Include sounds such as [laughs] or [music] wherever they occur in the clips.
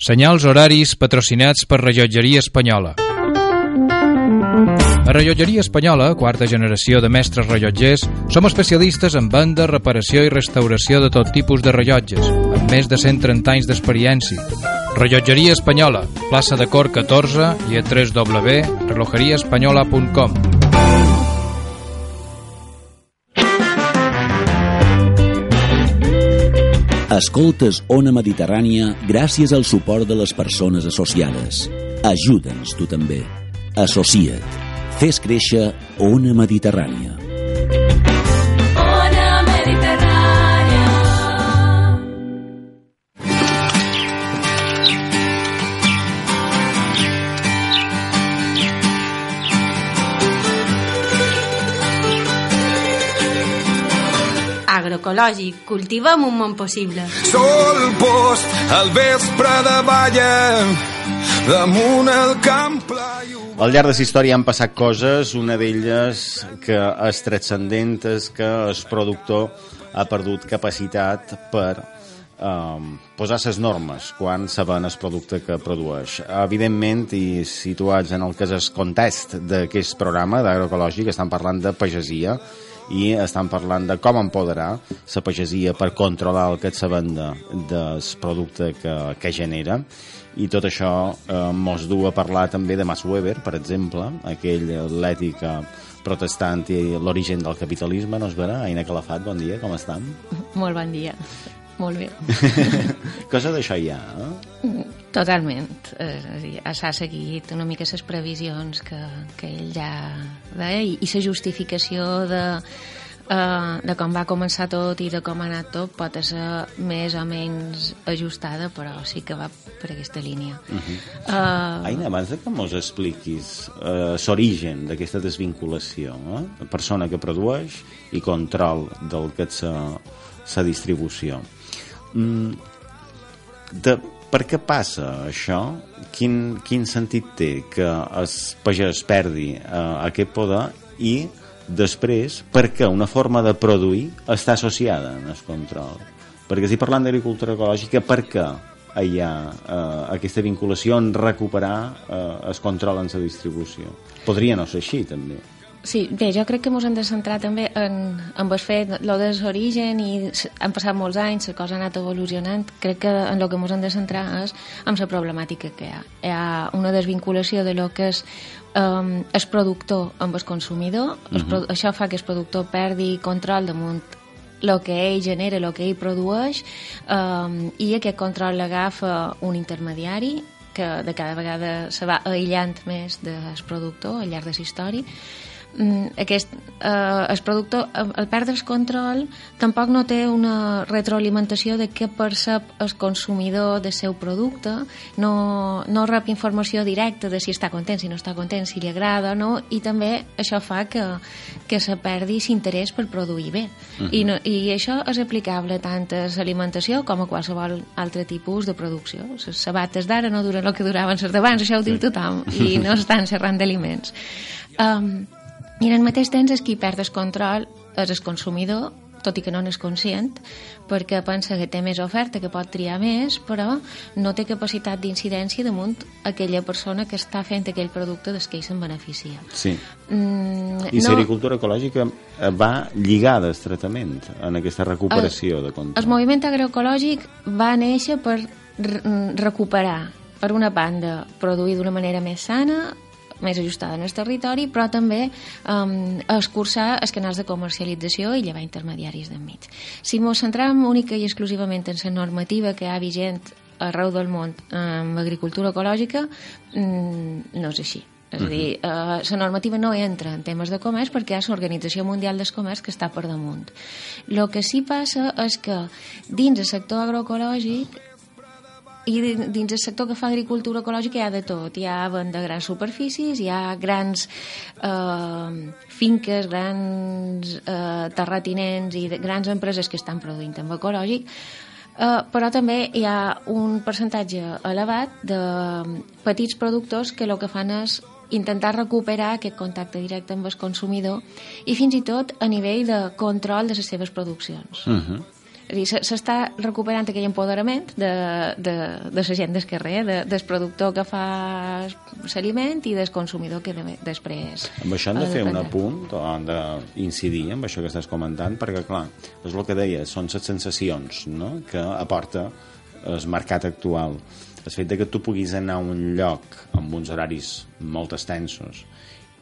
Senyals horaris patrocinats per Rellotgeria Espanyola. A Rellotgeria Espanyola, quarta generació de mestres rellotgers, som especialistes en venda, reparació i restauració de tot tipus de rellotges, amb més de 130 anys d'experiència. Rellotgeria Espanyola, plaça de Cor 14 i a www.relojeriaespanyola.com. Escoltes Ona Mediterrània gràcies al suport de les persones associades. Ajuda'ns tu també. Associa't. Fes créixer Ona Mediterrània. Agroecològic. Cultivem un món possible. Sol post, al vespre de balla, damunt el camp pla i Al llarg de la història han passat coses, una d'elles que és transcendent és que el productor ha perdut capacitat per um, posar les normes quan se ven el producte que produeix. Evidentment, i situats en el que és el context d'aquest programa d'agroecològic, estan parlant de pagesia i estan parlant de com empoderar la pagesia per controlar el que se venda del producte que, que genera i tot això eh, mos du a parlar també de Max Weber, per exemple, aquell atlètic eh, protestant i l'origen del capitalisme, no es verà? Aina Calafat, bon dia, com estem? Molt bon dia. Molt bé. [laughs] Cosa d'això hi ha, eh? Totalment. Eh, S'ha seguit una mica les previsions que, que ell ja deia i, i la justificació de, uh, de com va començar tot i de com ha anat tot pot ser més o menys ajustada, però sí que va per aquesta línia. Uh -huh. uh, Aina, abans que mos expliquis eh, l'origen d'aquesta desvinculació, eh? persona que produeix i control del que és la distribució. Mm, de, per què passa això? Quin, quin sentit té que el pagès perdi eh, aquest poder i després per què una forma de produir està associada en el control? Perquè si parlant d'agricultura ecològica, per què hi ha eh, aquesta vinculació en recuperar eh, el control en la distribució? Podria no ser així, també. Sí, bé, jo crec que ens hem de centrar també en, en el fet, de l'origen i han passat molts anys, la cosa ha anat evolucionant, crec que en el que ens hem de centrar és en la problemàtica que hi ha. Hi ha una desvinculació de lo que és um, el productor amb el consumidor, el pro això fa que el productor perdi control damunt el que ell genera, el que ell produeix, um, i aquest control l'agafa un intermediari que de cada vegada se va aïllant més del productor al llarg de la història aquest, eh, el productor al perdre el control tampoc no té una retroalimentació de què percep el consumidor del seu producte no, no rep informació directa de si està content, si no està content, si li agrada o no, i també això fa que, que se perdi l'interès per produir bé. I, no, i això és aplicable tant a l'alimentació com a qualsevol altre tipus de producció. Les sabates d'ara no duren el que duraven les d'abans això ho diu tothom i no estan serrant d'aliments. [laughs] Um, i en el mateix temps és qui perd el control és el consumidor, tot i que no n'és conscient, perquè pensa que té més oferta, que pot triar més, però no té capacitat d'incidència damunt aquella persona que està fent aquell producte des que ell se'n beneficia. Sí. Mm, I l'agricultura ecològica eh, va lligada estretament en aquesta recuperació de control. El moviment agroecològic va néixer per re- recuperar, per una banda, produir d'una manera més sana, més ajustada en el territori, però també um, escurçar els canals de comercialització i llevar intermediaris d'enmig. Si ens centram única i exclusivament en la normativa que hi ha vigent arreu del món amb agricultura ecològica, mm, no és així. És a dir, eh, la normativa no entra en temes de comerç perquè hi ha l'Organització Mundial del Comerç que està per damunt. El que sí passa és que dins el sector agroecològic i di- dins el sector que fa agricultura ecològica hi ha de tot. Hi ha venda grans superfícies, hi ha grans eh, finques, grans eh, terratinents i grans empreses que estan produint amb ecològic, eh, però també hi ha un percentatge elevat de petits productors que el que fan és intentar recuperar aquest contacte directe amb el consumidor i fins i tot a nivell de control de les seves produccions. Uh -huh. S'està recuperant aquell empoderament de, de, de la gent del carrer, de, del productor que fa l'aliment i del consumidor que de, després... Amb això hem de fer un apunt, o hem d'incidir amb això que estàs comentant, perquè, clar, és el que deia, són les sensacions no? que aporta el mercat actual. El fet de que tu puguis anar a un lloc amb uns horaris molt extensos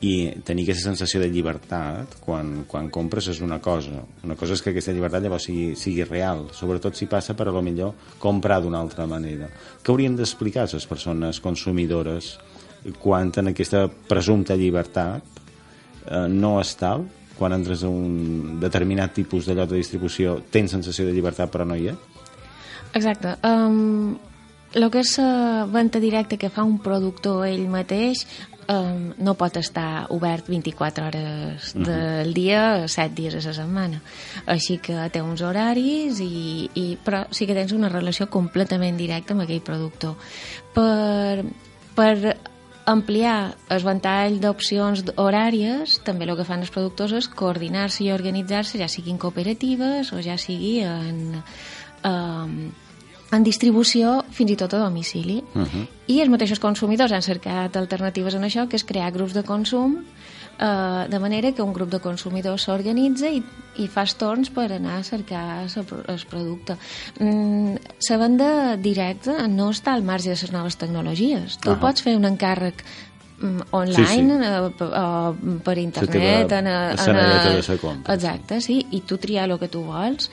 i tenir aquesta sensació de llibertat quan, quan compres és una cosa. Una cosa és que aquesta llibertat llavors sigui, sigui real, sobretot si passa per a lo millor comprar d'una altra manera. Què haurien d'explicar les persones consumidores quan en aquesta presumpta llibertat eh, no és tal, quan entres a un determinat tipus de lloc de distribució tens sensació de llibertat però no hi és? Exacte. Um, el que és la venda directa que fa un productor ell mateix um, no pot estar obert 24 hores del dia, 7 dies a la setmana. Així que té uns horaris, i, i, però sí que tens una relació completament directa amb aquell productor. Per, per ampliar el ventall d'opcions horàries, també el que fan els productors és coordinar-se i organitzar-se, ja siguin cooperatives o ja sigui en, um, en distribució fins i tot a domicili. Uh -huh. I els mateixos consumidors han cercat alternatives en això, que és crear grups de consum eh, de manera que un grup de consumidors s'organitza i, i fa torns per anar a cercar el producte. Mm, la venda directa no està al marge de les noves tecnologies. Tu Ahà. pots fer un encàrrec mm, online, Sí, sí. eh, eh, per internet, en, a- en, la compra, Exacte, sí, i tu triar el que tu vols.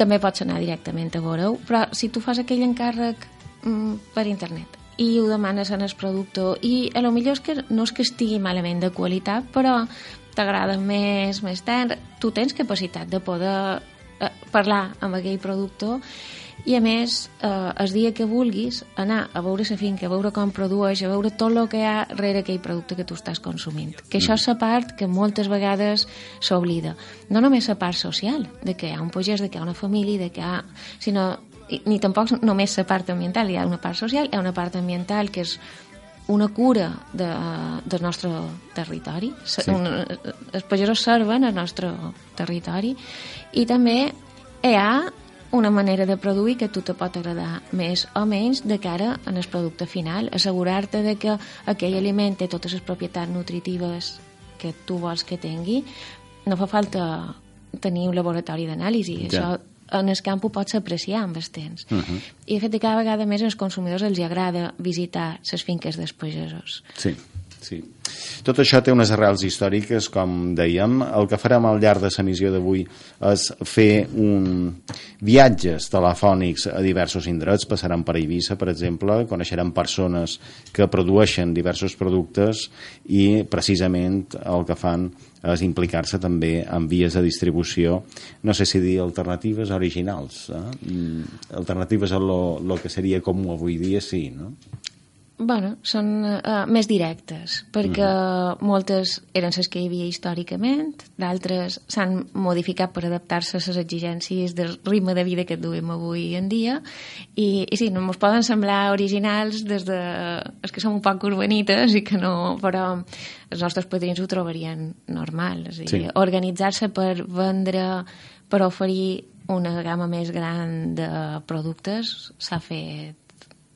També pots anar directament a veure-ho, però si tu fas aquell encàrrec mm, per internet i ho demanes en el productor i a lo millor és que no és que estigui malament de qualitat, però t'agrada més, més tendre, tu tens capacitat de poder eh, parlar amb aquell productor i a més, eh, el dia que vulguis anar a veure la finca, a veure com produeix, a veure tot el que hi ha darrere aquell producte que tu estàs consumint. Que això és la part que moltes vegades s'oblida. No només la part social, de que hi ha un pagès, de que hi ha una família, de que hi ha... sinó ni tampoc només la part ambiental, hi ha una part social, hi ha una part ambiental que és una cura de, del nostre territori. Sí. Un, els pagesos serven el nostre territori i també hi ha una manera de produir que a tu te pot agradar més o menys de cara en el producte final. Assegurar-te de que aquell aliment té totes les propietats nutritives que tu vols que tingui. No fa falta tenir un laboratori d'anàlisi. Ja. Això en el camp ho pots apreciar amb el temps. Uh -huh. I de fet, cada vegada més als consumidors els agrada visitar les finques dels pagesos. Sí, sí. Tot això té unes arrels històriques, com dèiem. El que farem al llarg de la missió d'avui és fer un... viatges telefònics a diversos indrets. Passarem per Eivissa, per exemple, coneixerem persones que produeixen diversos productes i precisament el que fan és implicar-se també en vies de distribució, no sé si dir alternatives originals, eh? Mm, alternatives a lo, lo que seria comú avui dia, sí, no? Bueno, són uh, més directes, perquè moltes eren les que hi havia històricament, d'altres s'han modificat per adaptar-se a les exigències del ritme de vida que duem avui en dia, i, i sí, no ens poden semblar originals des de... és que som un poc urbanites i que no... però els nostres padrins ho trobarien normal, és a dir, Sí. organitzar-se per vendre, per oferir una gamma més gran de productes s'ha fet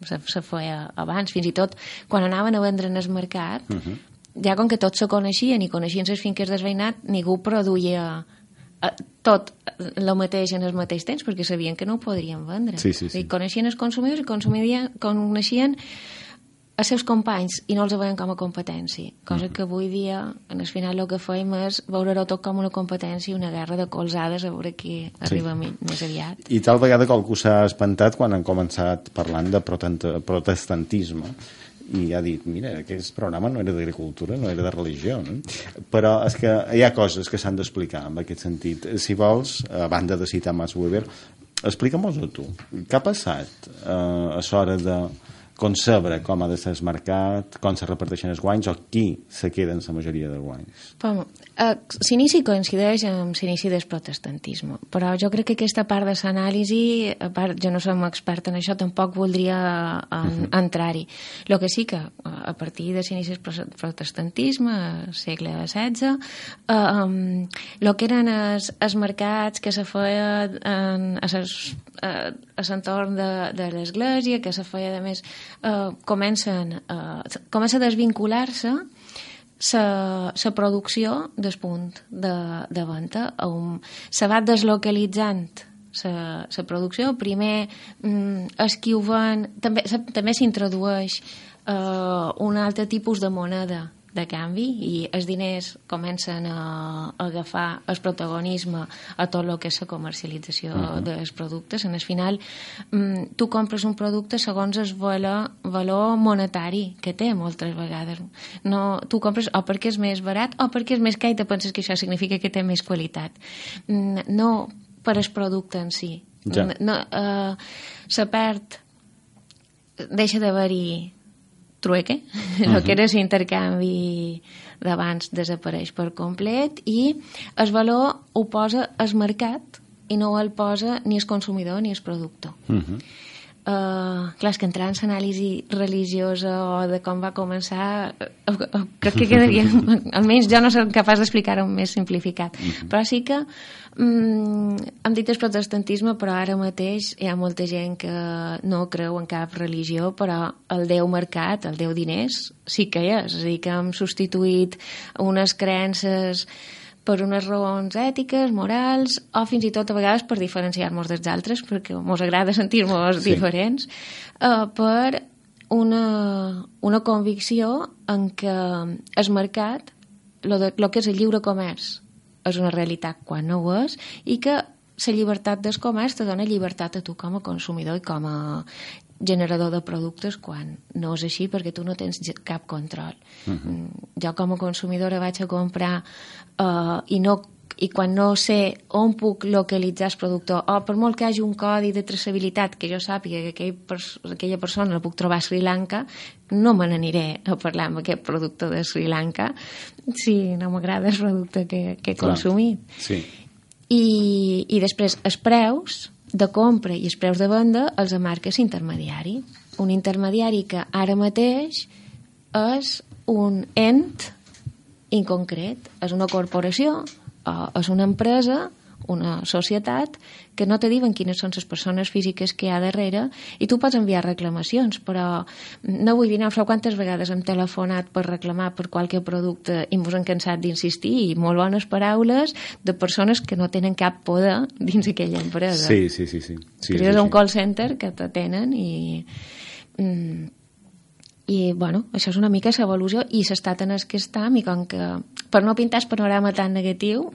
se, se feia abans, fins i tot quan anaven a vendre en el mercat uh -huh. ja com que tots se coneixien i coneixien les finques del veïnat, ningú produïa eh, tot el mateix en el mateix temps perquè sabien que no ho podrien vendre Sí, sí, sí. I coneixien els consumidors i coneixien els seus companys i no els veien com a competència cosa que avui dia en el final el que fem és veure-ho tot com una competència i una guerra de colzades a veure qui arriba mi- més aviat I tal vegada qualcú s'ha espantat quan han començat parlant de protestantisme i ha dit, mira, aquest programa no era d'agricultura, no era de religió, no? Però és que hi ha coses que s'han d'explicar en aquest sentit. Si vols, a banda de citar Max Weber, explica-mos-ho tu. Què ha passat eh, a l'hora de concebre com ha de ser el mercat, com se reparteixen els guanys o qui se queda en la majoria de guanys. Eh, S'inici coincideix amb l'inici del protestantisme, però jo crec que aquesta part de l'anàlisi, a part, jo no som expert en això, tampoc voldria en, uh -huh. entrar-hi. El que sí que a partir de l'inici del protestantisme, segle XVI, eh, um, lo que eren els, els mercats que se feia en, a, ses, a, a l'entorn de, de l'església, que se feia, a més, eh, comencen, eh, comença a desvincular-se la producció del punt de, de venda. Um, se va deslocalitzant la producció. Primer mm, es qui ho ven... També, s'introdueix eh, un altre tipus de moneda de canvi i els diners comencen a, a agafar el protagonisme a tot el que és la comercialització uh -huh. dels productes. En el final, mm, tu compres un producte segons el valor, valor monetari que té moltes vegades. No, tu compres o perquè és més barat o perquè és més car i te penses que això significa que té més qualitat. Mm, no per el producte en si. Ja. No, eh, se perd deixa d'haver-hi trueque, [laughs] uh -huh. el que era l'intercanvi d'abans desapareix per complet i el valor ho posa el mercat i no el posa ni el consumidor ni el productor. Uh -huh. Uh, clar, és que entrar en l'anàlisi religiosa o de com va començar uh, uh, crec que quedaria [laughs] almenys jo no soc capaç d'explicar-ho més simplificat uh -huh. però sí que um, hem dit el protestantisme però ara mateix hi ha molta gent que no creu en cap religió però el Déu mercat, el Déu diners sí que hi és, és a dir que hem substituït unes creences per unes raons ètiques, morals, o fins i tot a vegades per diferenciar-nos dels altres, perquè ens agrada [laughs] sentir-nos sí. diferents, uh, per una, una convicció en què el mercat, lo, de, lo que és el lliure comerç, és una realitat quan no ho és, i que la llibertat del comerç te dona llibertat a tu com a consumidor i com a generador de productes quan no és així perquè tu no tens cap control. Uh -huh. Jo com a consumidora vaig a comprar uh, i no i quan no sé on puc localitzar el productor o per molt que hagi un codi de traçabilitat que jo sàpiga que aquell pers aquella persona la puc trobar a Sri Lanka no me n'aniré a parlar amb aquest productor de Sri Lanka si no m'agrada el producte que, que he Clar. consumit sí. I, i després els preus de compra i els preus de venda els marca l'intermediari. Un intermediari que ara mateix és un ent inconcret, és una corporació o és una empresa una societat que no te diuen quines són les persones físiques que hi ha darrere i tu pots enviar reclamacions, però no vull dir, no sé quantes vegades hem telefonat per reclamar per qualque producte i ens hem cansat d'insistir i molt bones paraules de persones que no tenen cap poder [laughs] dins aquella empresa. Sí, sí, sí. sí. sí és, és un call center que t'atenen i... Mm, i bueno, això és una mica l'evolució i s'està en el que està i com que per no pintar el panorama tan negatiu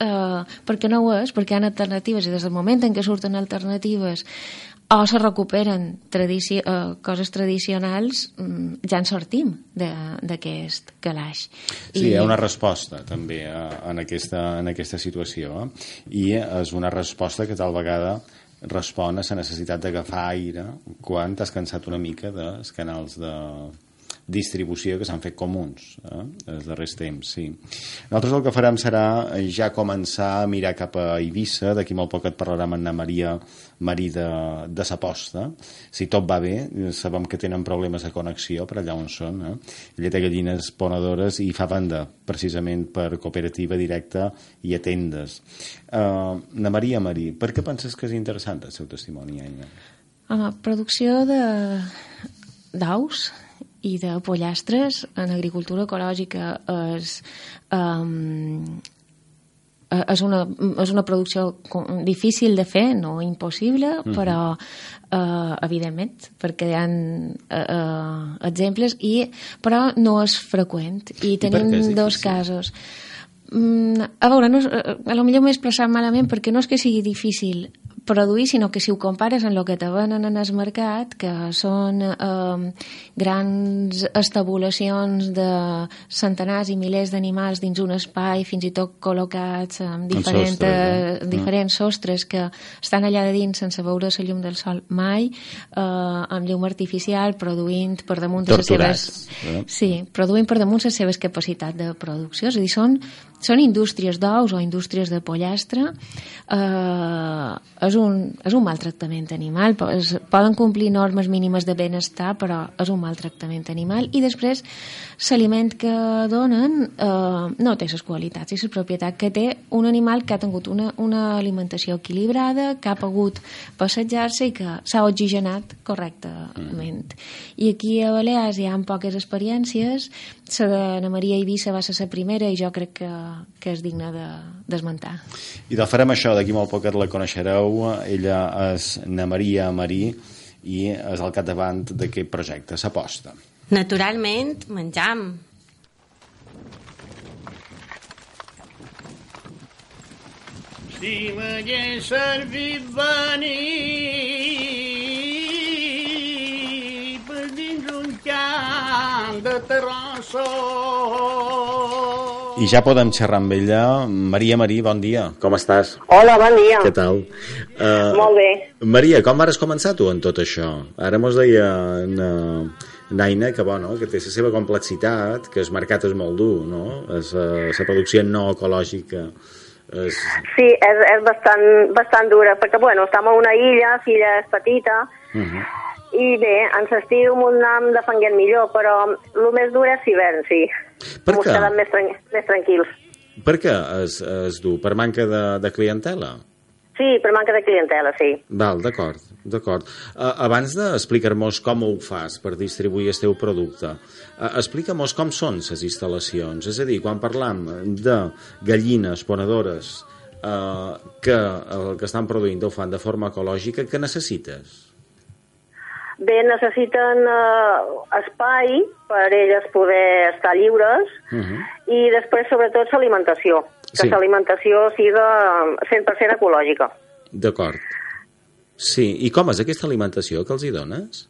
eh, perquè no ho és, perquè hi ha alternatives i des del moment en què surten alternatives o se recuperen tradici uh, coses tradicionals, um, ja en sortim d'aquest calaix. Sí, I... hi ha una resposta també uh, en, aquesta, en aquesta situació eh? i és una resposta que tal vegada respon a la necessitat d'agafar aire quan t'has cansat una mica dels canals de, distribució que s'han fet comuns eh, els darrers temps, sí. Nosaltres el que farem serà ja començar a mirar cap a Eivissa, d'aquí molt poc et parlarem amb Anna Maria Marí de, de sa posta. Si tot va bé, sabem que tenen problemes de connexió per allà on són. Eh? Ella té gallines ponedores i fa venda precisament per cooperativa directa i a tendes. Uh, Anna Maria Marí, per què penses que és interessant el seu testimoni, Aina? Uh, producció de d'aus i de pollastres en agricultura ecològica és, um, és, una, és una producció difícil de fer, no impossible, mhm. -huh. però uh, evidentment, perquè hi ha uh, uh, exemples, i, però no és freqüent. I tenim I dos casos. Mm, a veure, no, a lo millor m'he expressat malament perquè no és que sigui difícil, produir, sinó que si ho compares amb el que te venen en el mercat, que són eh, grans estabulacions de centenars i milers d'animals dins un espai, fins i tot col·locats amb diferents, sostres, eh? eh, diferents sostres que estan allà de dins sense veure la llum del sol mai, eh, amb llum artificial, produint per damunt de les Torturats, seves... eh? Sí, produint per damunt les seves capacitats de producció. És a dir, són, són indústries d'ous o indústries de pollastre. Eh, és, un, és un maltractament animal. Es, poden complir normes mínimes de benestar, però és un maltractament animal. I després, l'aliment que donen eh, no té les qualitats i les propietats que té un animal que ha tingut una, una alimentació equilibrada, que ha pogut passejar-se i que s'ha oxigenat correctament. I aquí a Balears hi ha poques experiències, la d'Anna Maria Eivissa va ser la primera i jo crec que, que és digna de d'esmentar. I de farem això, d'aquí molt poquet la coneixereu. Ella és Na Maria Marí i és al capdavant d'aquest projecte, s'aposta. Naturalment, menjam. Si m'hagués servit venir de terrassa I ja podem xerrar amb ella. Maria Marí, bon dia. Com estàs? Hola, bon dia. Què tal? Uh, Molt bé. Maria, com vas començar tu en tot això? Ara mos deia na, Naina que, bueno, que té la seva complexitat, que el mercat és molt dur, no? És, uh, la producció no ecològica és... Sí, és, és bastant, bastant dura, perquè, bueno, estem a una illa, filla és petita, Uh -huh. I bé, ens estiu m'ho anam defenguent millor, però el més dur és l'hivern, sí. Per què? quedem més, tran més tranquils. Per què és, és dur? Per manca de, de clientela? Sí, per manca de clientela, sí. Val, d'acord, d'acord. Uh, abans d'explicar-nos com ho fas per distribuir el teu producte, uh, explica-nos com són les instal·lacions. És a dir, quan parlam de gallines ponedores uh, que el que estan produint ho fan de forma ecològica, què necessites? Bé, necessiten eh, espai per elles poder estar lliures Uh -huh. i després, sobretot, l'alimentació. Que Sí. l'alimentació siga 100% ecològica. D'acord. Sí, i com és aquesta alimentació que els hi dones?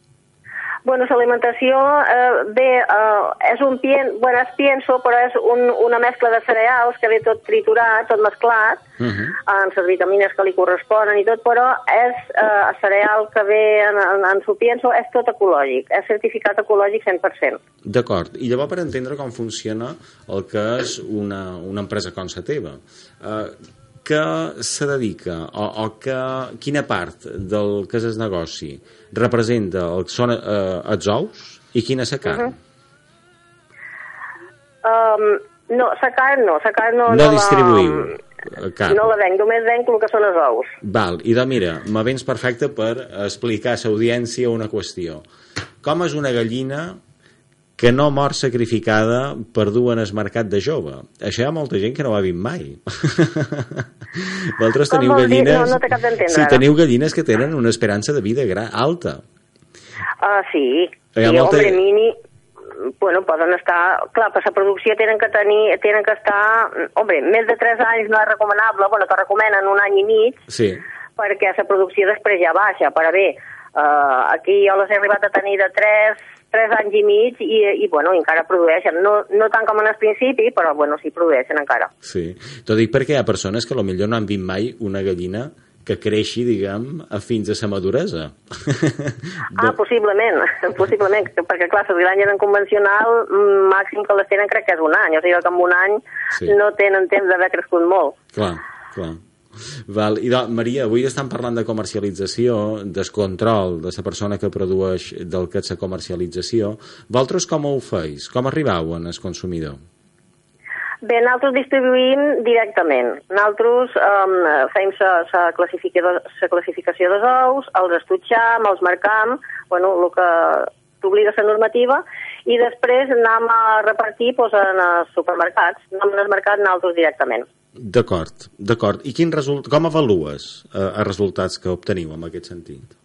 Bueno, l'alimentació, eh, bé, eh, és un pien, bueno, és pienso, però és un, una mescla de cereals que ve tot triturat, tot mesclat, Uh -huh. amb les vitamines que li corresponen i tot, però és eh, el cereal que ve en, en, en su pienso, és tot ecològic, és certificat ecològic 100%. D'acord. I llavors per entendre com funciona el que és una, una empresa com la teva, eh, que se dedica o, o que, quina part del que és el negoci representa el que són eh, els ous i quina és la carn? Um, no, la carn no, la carn no... No la- distribuïu eh, carn. No la venc, només venc el que són els ous. Val, i de mira, me vens perfecte per explicar a l'audiència una qüestió. Com és una gallina que no mor sacrificada per dur en el mercat de jove? Això hi ha molta gent que no ho ha vist mai. [laughs] Vosaltres teniu gallines... No, no t'acabo d'entendre, Sí, teniu gallines que tenen una esperança de vida gra alta. Ah, sí. Hi ha sí, molta- hombre, mini, bueno, poden estar... Clar, per la producció tenen que tenir, tenen que estar... Hombre, més de 3 anys no és recomanable, bueno, que recomenen un any i mig, Sí, perquè la producció després ja baixa. Però bé, eh, aquí jo les he arribat a tenir de 3, 3 anys i mig i, i bueno, encara produeixen. No, no tant com en el principi, però bueno, sí produeixen encara. sí. T'ho dic perquè hi ha persones que potser no han vist mai una gallina que creixi, diguem, a fins a sa maduresa. Ah, possiblement, [laughs] possiblement, perquè clar, les granges en convencional mm, màxim que les tenen crec que és un any, o sigui que en un any Sí. no tenen temps d'haver crescut molt. Clar, clar. Val. I doncs, Maria, avui estem parlant de comercialització, del control de la persona que produeix del que és la comercialització. Vosaltres com ho feis? Com arribau en el consumidor? Bé, nosaltres distribuïm directament. Nosaltres um, fem la classificació dels ous, els estutxam, els marcam, bueno, el que t'obliga la normativa, i després anem a repartir doncs, en els supermercats. Anem al mercat nosaltres directament. D'acord, d'acord. I quin result... com avalues eh, els resultats que obteniu en aquest sentit?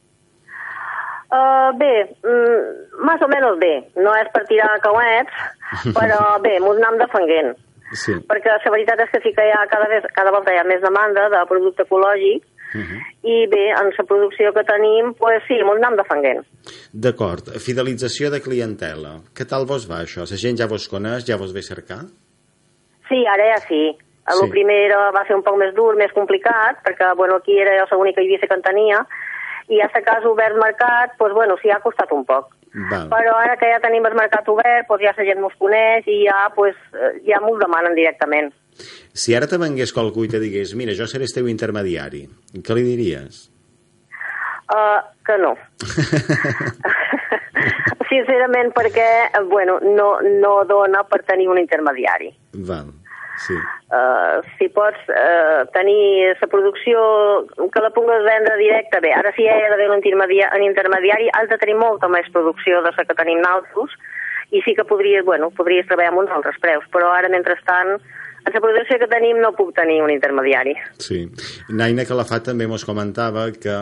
Uh, bé, mm, més o menys bé. No és per tirar cauets, [laughs] però bé, m'ho anem defenguent. Sí. perquè la veritat és que sí que hi ha cada, vez, cada volta hi ha més demanda de producte ecològic Uh -huh. i bé, en la producció que tenim, pues, sí, molt anem defenguent. D'acord. Fidelització de clientela. Què tal vos va, això? La gent ja vos coneix, ja vos ve cercar? Sí, ara ja sí. El Sí. primer era, va ser un poc més dur, més complicat, perquè bueno, aquí era l'única Eivissa que en tenia, i a cas obert mercat, doncs, bueno, sí, ha costat un poc. Val. Però ara que ja tenim el mercat obert, doncs ja la gent mos coneix i ja, doncs, eh, ja m'ho demanen directament. Si ara te vengués qualcú i te digués mira, jo seré el teu intermediari, què li diries? Uh, que no. [laughs] [laughs] Sincerament, perquè, eh, bueno, no, no dona per tenir un intermediari. Val, sí. Uh, si pots uh, tenir la producció que la pugues vendre directe, bé, ara sí hi ha d'haver un, intermedia un intermediari, has de tenir molta més producció de la que tenim nosaltres, i sí que podries, bueno, podries treballar amb uns altres preus, però ara, mentrestant, en la producció que tenim no puc tenir un intermediari. Sí. Naina Calafat també mos comentava que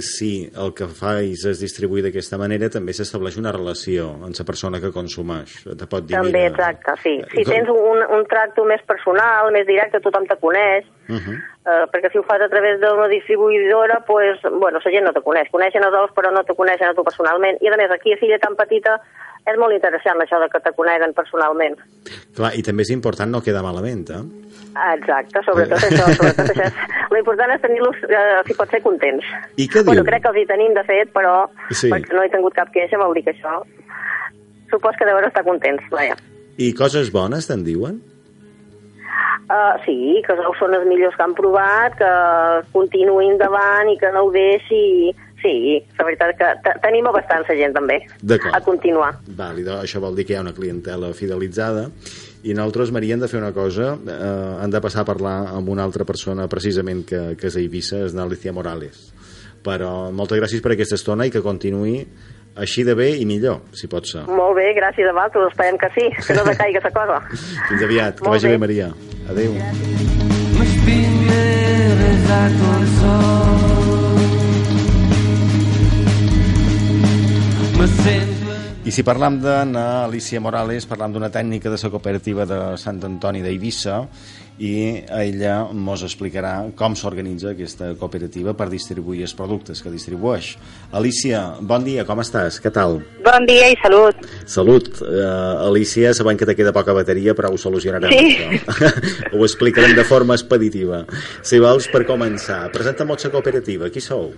si el que fais és distribuir d'aquesta manera, també s'estableix una relació amb la persona que consumeix. Te pot dir, També, mira... exacte, sí. Si Com- tens un, un tracte més personal, més directe, tothom te coneix, Uh -huh. eh, perquè si ho fas a través d'una distribuïdora, pues, bueno, la gent no te coneix. Coneixen els ous, però no te coneixen a tu personalment. I, a més, aquí a Filla tan petita és molt interessant això de que te coneguen personalment. Clar, i també és important no quedar malament, eh? Exacte, sobretot això, sobretot això. és- L'important és tenir-los, eh, si pot ser, contents. I què Bueno, diu? crec que els hi tenim, de fet, però Sí. no he tingut cap queixa, vol dir que això... Supos que deuen estar contents, vaja. I coses bones te'n diuen? Uh, sí, que són els millors que han provat, que continuïn endavant i que no ho deixi... Sí, la veritat és que te- tenim a bastanta gent també a continuar. Val, i això vol dir que hi ha una clientela fidelitzada i nosaltres, Maria, hem de fer una cosa eh, hem de passar a parlar amb una altra persona precisament que, que és a Eivissa és n'Alicia Morales però moltes gràcies per aquesta estona i que continuï així de bé i millor, si pot ser. Molt bé, gràcies a vosaltres, esperem que sí, que no decaiga la cosa. [laughs] Fins aviat, que Molt vagi bé, bé. Maria. Adéu. I si parlam d'Anna Alicia Morales, parlam d'una tècnica de la cooperativa de Sant Antoni d'Eivissa i ella mos explicarà com s'organitza aquesta cooperativa per distribuir els productes que distribueix. Alicia, bon dia, com estàs? Què tal? Bon dia i salut. Salut. Uh, Alicia, sabem que te queda poca bateria, però ho solucionarem. Sí. [laughs] Ho explicarem de forma expeditiva. Si vols, per començar, presenta'm la cooperativa. Qui sou?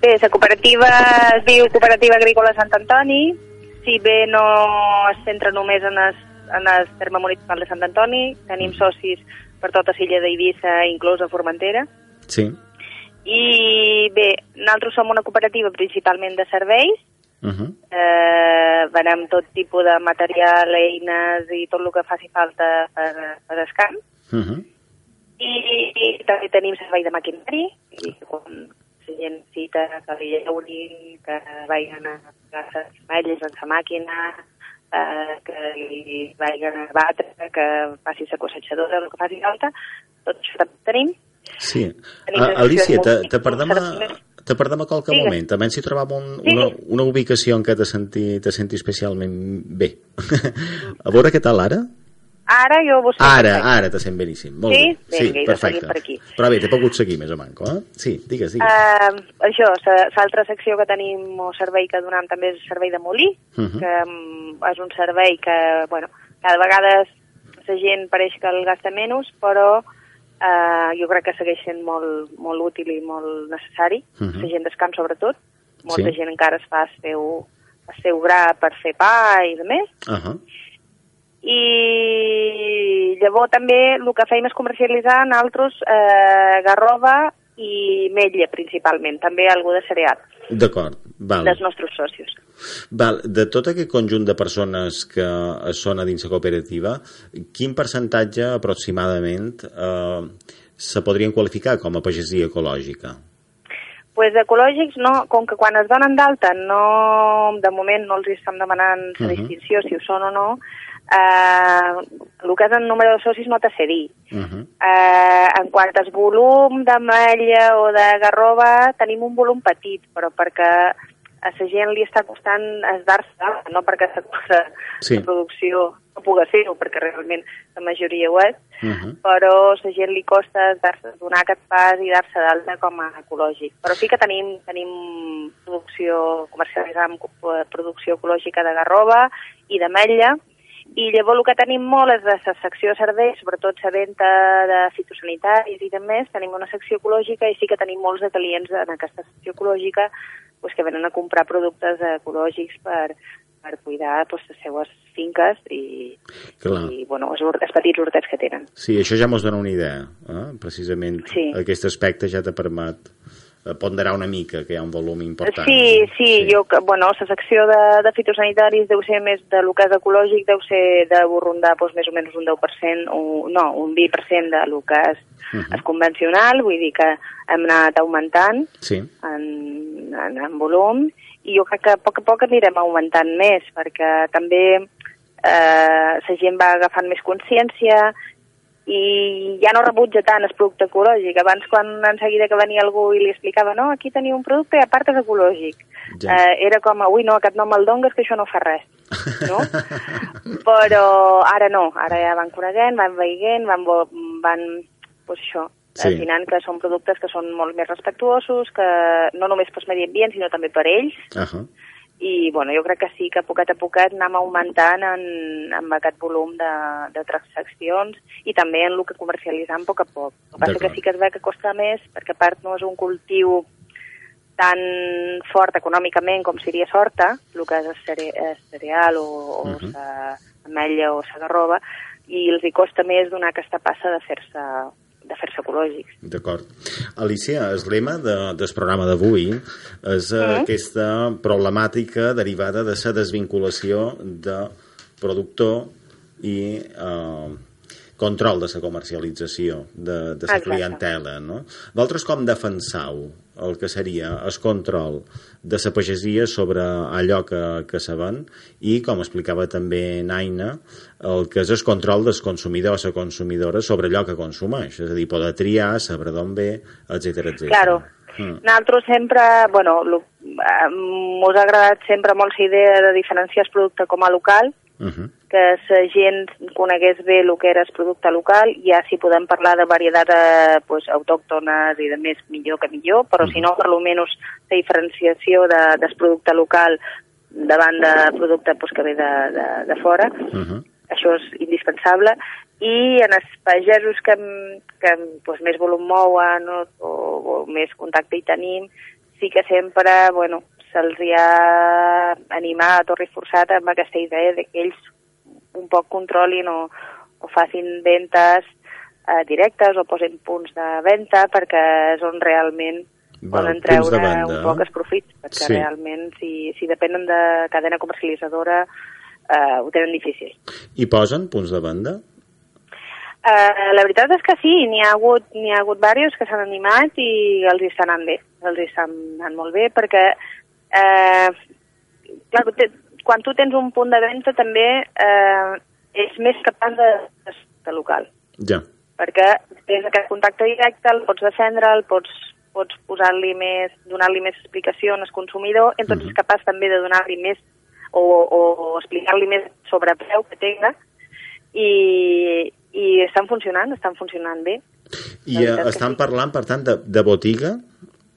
Bé, la cooperativa es diu Cooperativa Agrícola Sant Antoni. Si bé no es centra només en el, en el terme municipal de Sant Antoni, tenim socis per tota l'illa d'Eivissa, inclosa Formentera. Sí. I bé, nosaltres som una cooperativa principalment de serveis, Uh -huh. eh, venem tot tipus de material, eines i tot el que faci falta per, per el camp. Uh -huh. I, i també tenim servei de maquinari, i quan cita que li lleurin, que vagin a posar les malles en la màquina, eh, que li vagin a batre, que faci la cossetjadora, el que faci falta, tot això també tenim. Sí. Tenim A, les Alicia, te, te perdem a, te perdem a qualque Digues. moment. També si trobam un, una, una ubicació en què te senti, te senti especialment bé. [laughs] a veure què tal ara? Ara jo vos Ara, ara te sent beníssim. Molt Sí? bé. Sí, Vinga, perfecte. per aquí. Però bé, t'he pogut seguir més o manco, eh? Sí, digues, digues. Uh, això, l'altra secció que tenim o servei que donem també és el servei de molí, Uh -huh. que um, és un servei que, bueno, cada vegada la gent pareix que el gasta menys, però uh, jo crec que segueix sent molt, molt útil i molt necessari, Uh -huh. la gent del camp sobretot. Molta Sí. gent encara es fa el seu, el seu gra per fer pa i de més. Uh -huh. I llavors també el que fèiem és comercialitzar en altres eh, garrova i metlla principalment, també algú de cereal, D'acord, val. dels nostres socis. val. De tot aquest conjunt de persones que són a dins la cooperativa, quin percentatge aproximadament eh, se podrien qualificar com a pagesia ecològica? pues ecològics, no, com que quan es donen d'alta, no, de moment no els estem demanant la Mhm. distinció, si ho són o no, eh, el que és el número de socis no t'ha sé dir. Uh -huh. Eh, en quant al volum d'ametlla o de garrova, tenim un volum petit, però perquè a la gent li està costant es dar-se, no perquè la, Sí. la producció no pogués fer-ho, perquè realment la majoria ho és, Uh -huh. però a la gent li costa donar aquest pas i dar-se d'alta com a ecològic. Però sí que tenim, tenim producció, comercialitzam eh, producció ecològica de garrova i d'ametlla, i llavors el que tenim molt és de la secció de serveis, sobretot la venda de fitosanitaris i de més, tenim una secció ecològica i sí que tenim molts de clients en aquesta secció ecològica pues, que venen a comprar productes ecològics per, per cuidar pues, les seues finques i, Clar. i bueno, els, els petits hortets que tenen. Sí, això ja mos dona una idea. Eh? Precisament Sí. aquest aspecte ja te permet ponderar una mica que hi ha un volum important. Sí, sí, jo, que- bueno, la secció de, de fitosanitaris deu ser més de lo que és ecològic, deu ser de rondar doncs, més o menys un 10%, o, no, un 20% de lo que és, uh. -huh. és convencional, vull dir que hem anat augmentant Sí. en, en, en volum i jo crec que a poc a poc anirem augmentant més perquè també eh, la gent va agafant més consciència i ja no rebutja tant el producte ecològic. Abans, quan en seguida que venia algú i li explicava no, aquí teniu un producte i a part és ecològic. Ja. Eh, era com, ui, no, aquest no me'l dongues, que això no fa res. No? [laughs] Però ara no, ara ja van coneguent, van veient, van, van pues això, Sí. afinant que són productes que són molt més respectuosos, que no només pel medi ambient, sinó també per ells, Uh -huh. I bueno, jo crec que sí que a poquet a poquet anem augmentant en, en aquest volum de, de transaccions i també en el que comercialitzam a poc a poc. El que que sí que es ve que costa més perquè a part no és un cultiu tan fort econòmicament com seria sorta, el que és el cere el cereal o, o uh Mhm. -huh. ametlla o la garrova, i els hi costa més donar aquesta passa de fer-se de fer-se ecològics. D'acord. Alicia, el lema de, del programa d'avui és eh, Mm. aquesta problemàtica derivada de la desvinculació de productor i eh, control de la comercialització de, de la clientela. No? Vosaltres com defensau el que seria el control de la pagesia sobre allò que, que se ven i, com explicava també Naina, el que és el control del consumidor o la consumidora sobre allò que consumeix, és a dir, poder triar, saber d'on ve, etc etc. Claro. Mm. Nosaltres sempre, bueno, lo- eh, ha agradat sempre molt la idea de diferenciar el producte com a local, Uh -huh. que la gent conegués bé el que era el producte local, ja si podem parlar de varietats eh, pues, autòctones i de més millor que millor, però si no, per almenys la diferenciació de, del producte local davant de producte pues, que ve de, de, de fora, Uh -huh. això és indispensable, i en els pagesos que, que pues, més volum mouen o, o, o més contacte hi tenim, sí que sempre, bueno, se'ls ha animat o reforçat amb aquesta idea de que ells un poc controlin o, o facin ventes eh, directes o posin punts de venda perquè és on realment Val, poden treure un poc eh? els profits, perquè Sí. sí. realment si, si depenen de cadena comercialitzadora eh, ho tenen difícil. I posen punts de venda? Uh, la veritat és que sí, n'hi ha hagut, n'hi ha hagut diversos que s'han animat i els hi estan anant bé, els hi estan anant molt bé perquè eh, clar, te, quan tu tens un punt de venda també eh, és més capaç de, de, local Ja. perquè tens aquest contacte directe, el pots defendre, el pots, pots posar-li més, donar-li més explicació al consumidor, i entonces Mhm. és capaç també de donar-li més o, o, o explicar-li més sobre preu que tenga i, i estan funcionant, estan funcionant bé. I eh, estan parlant, per tant, de, de botiga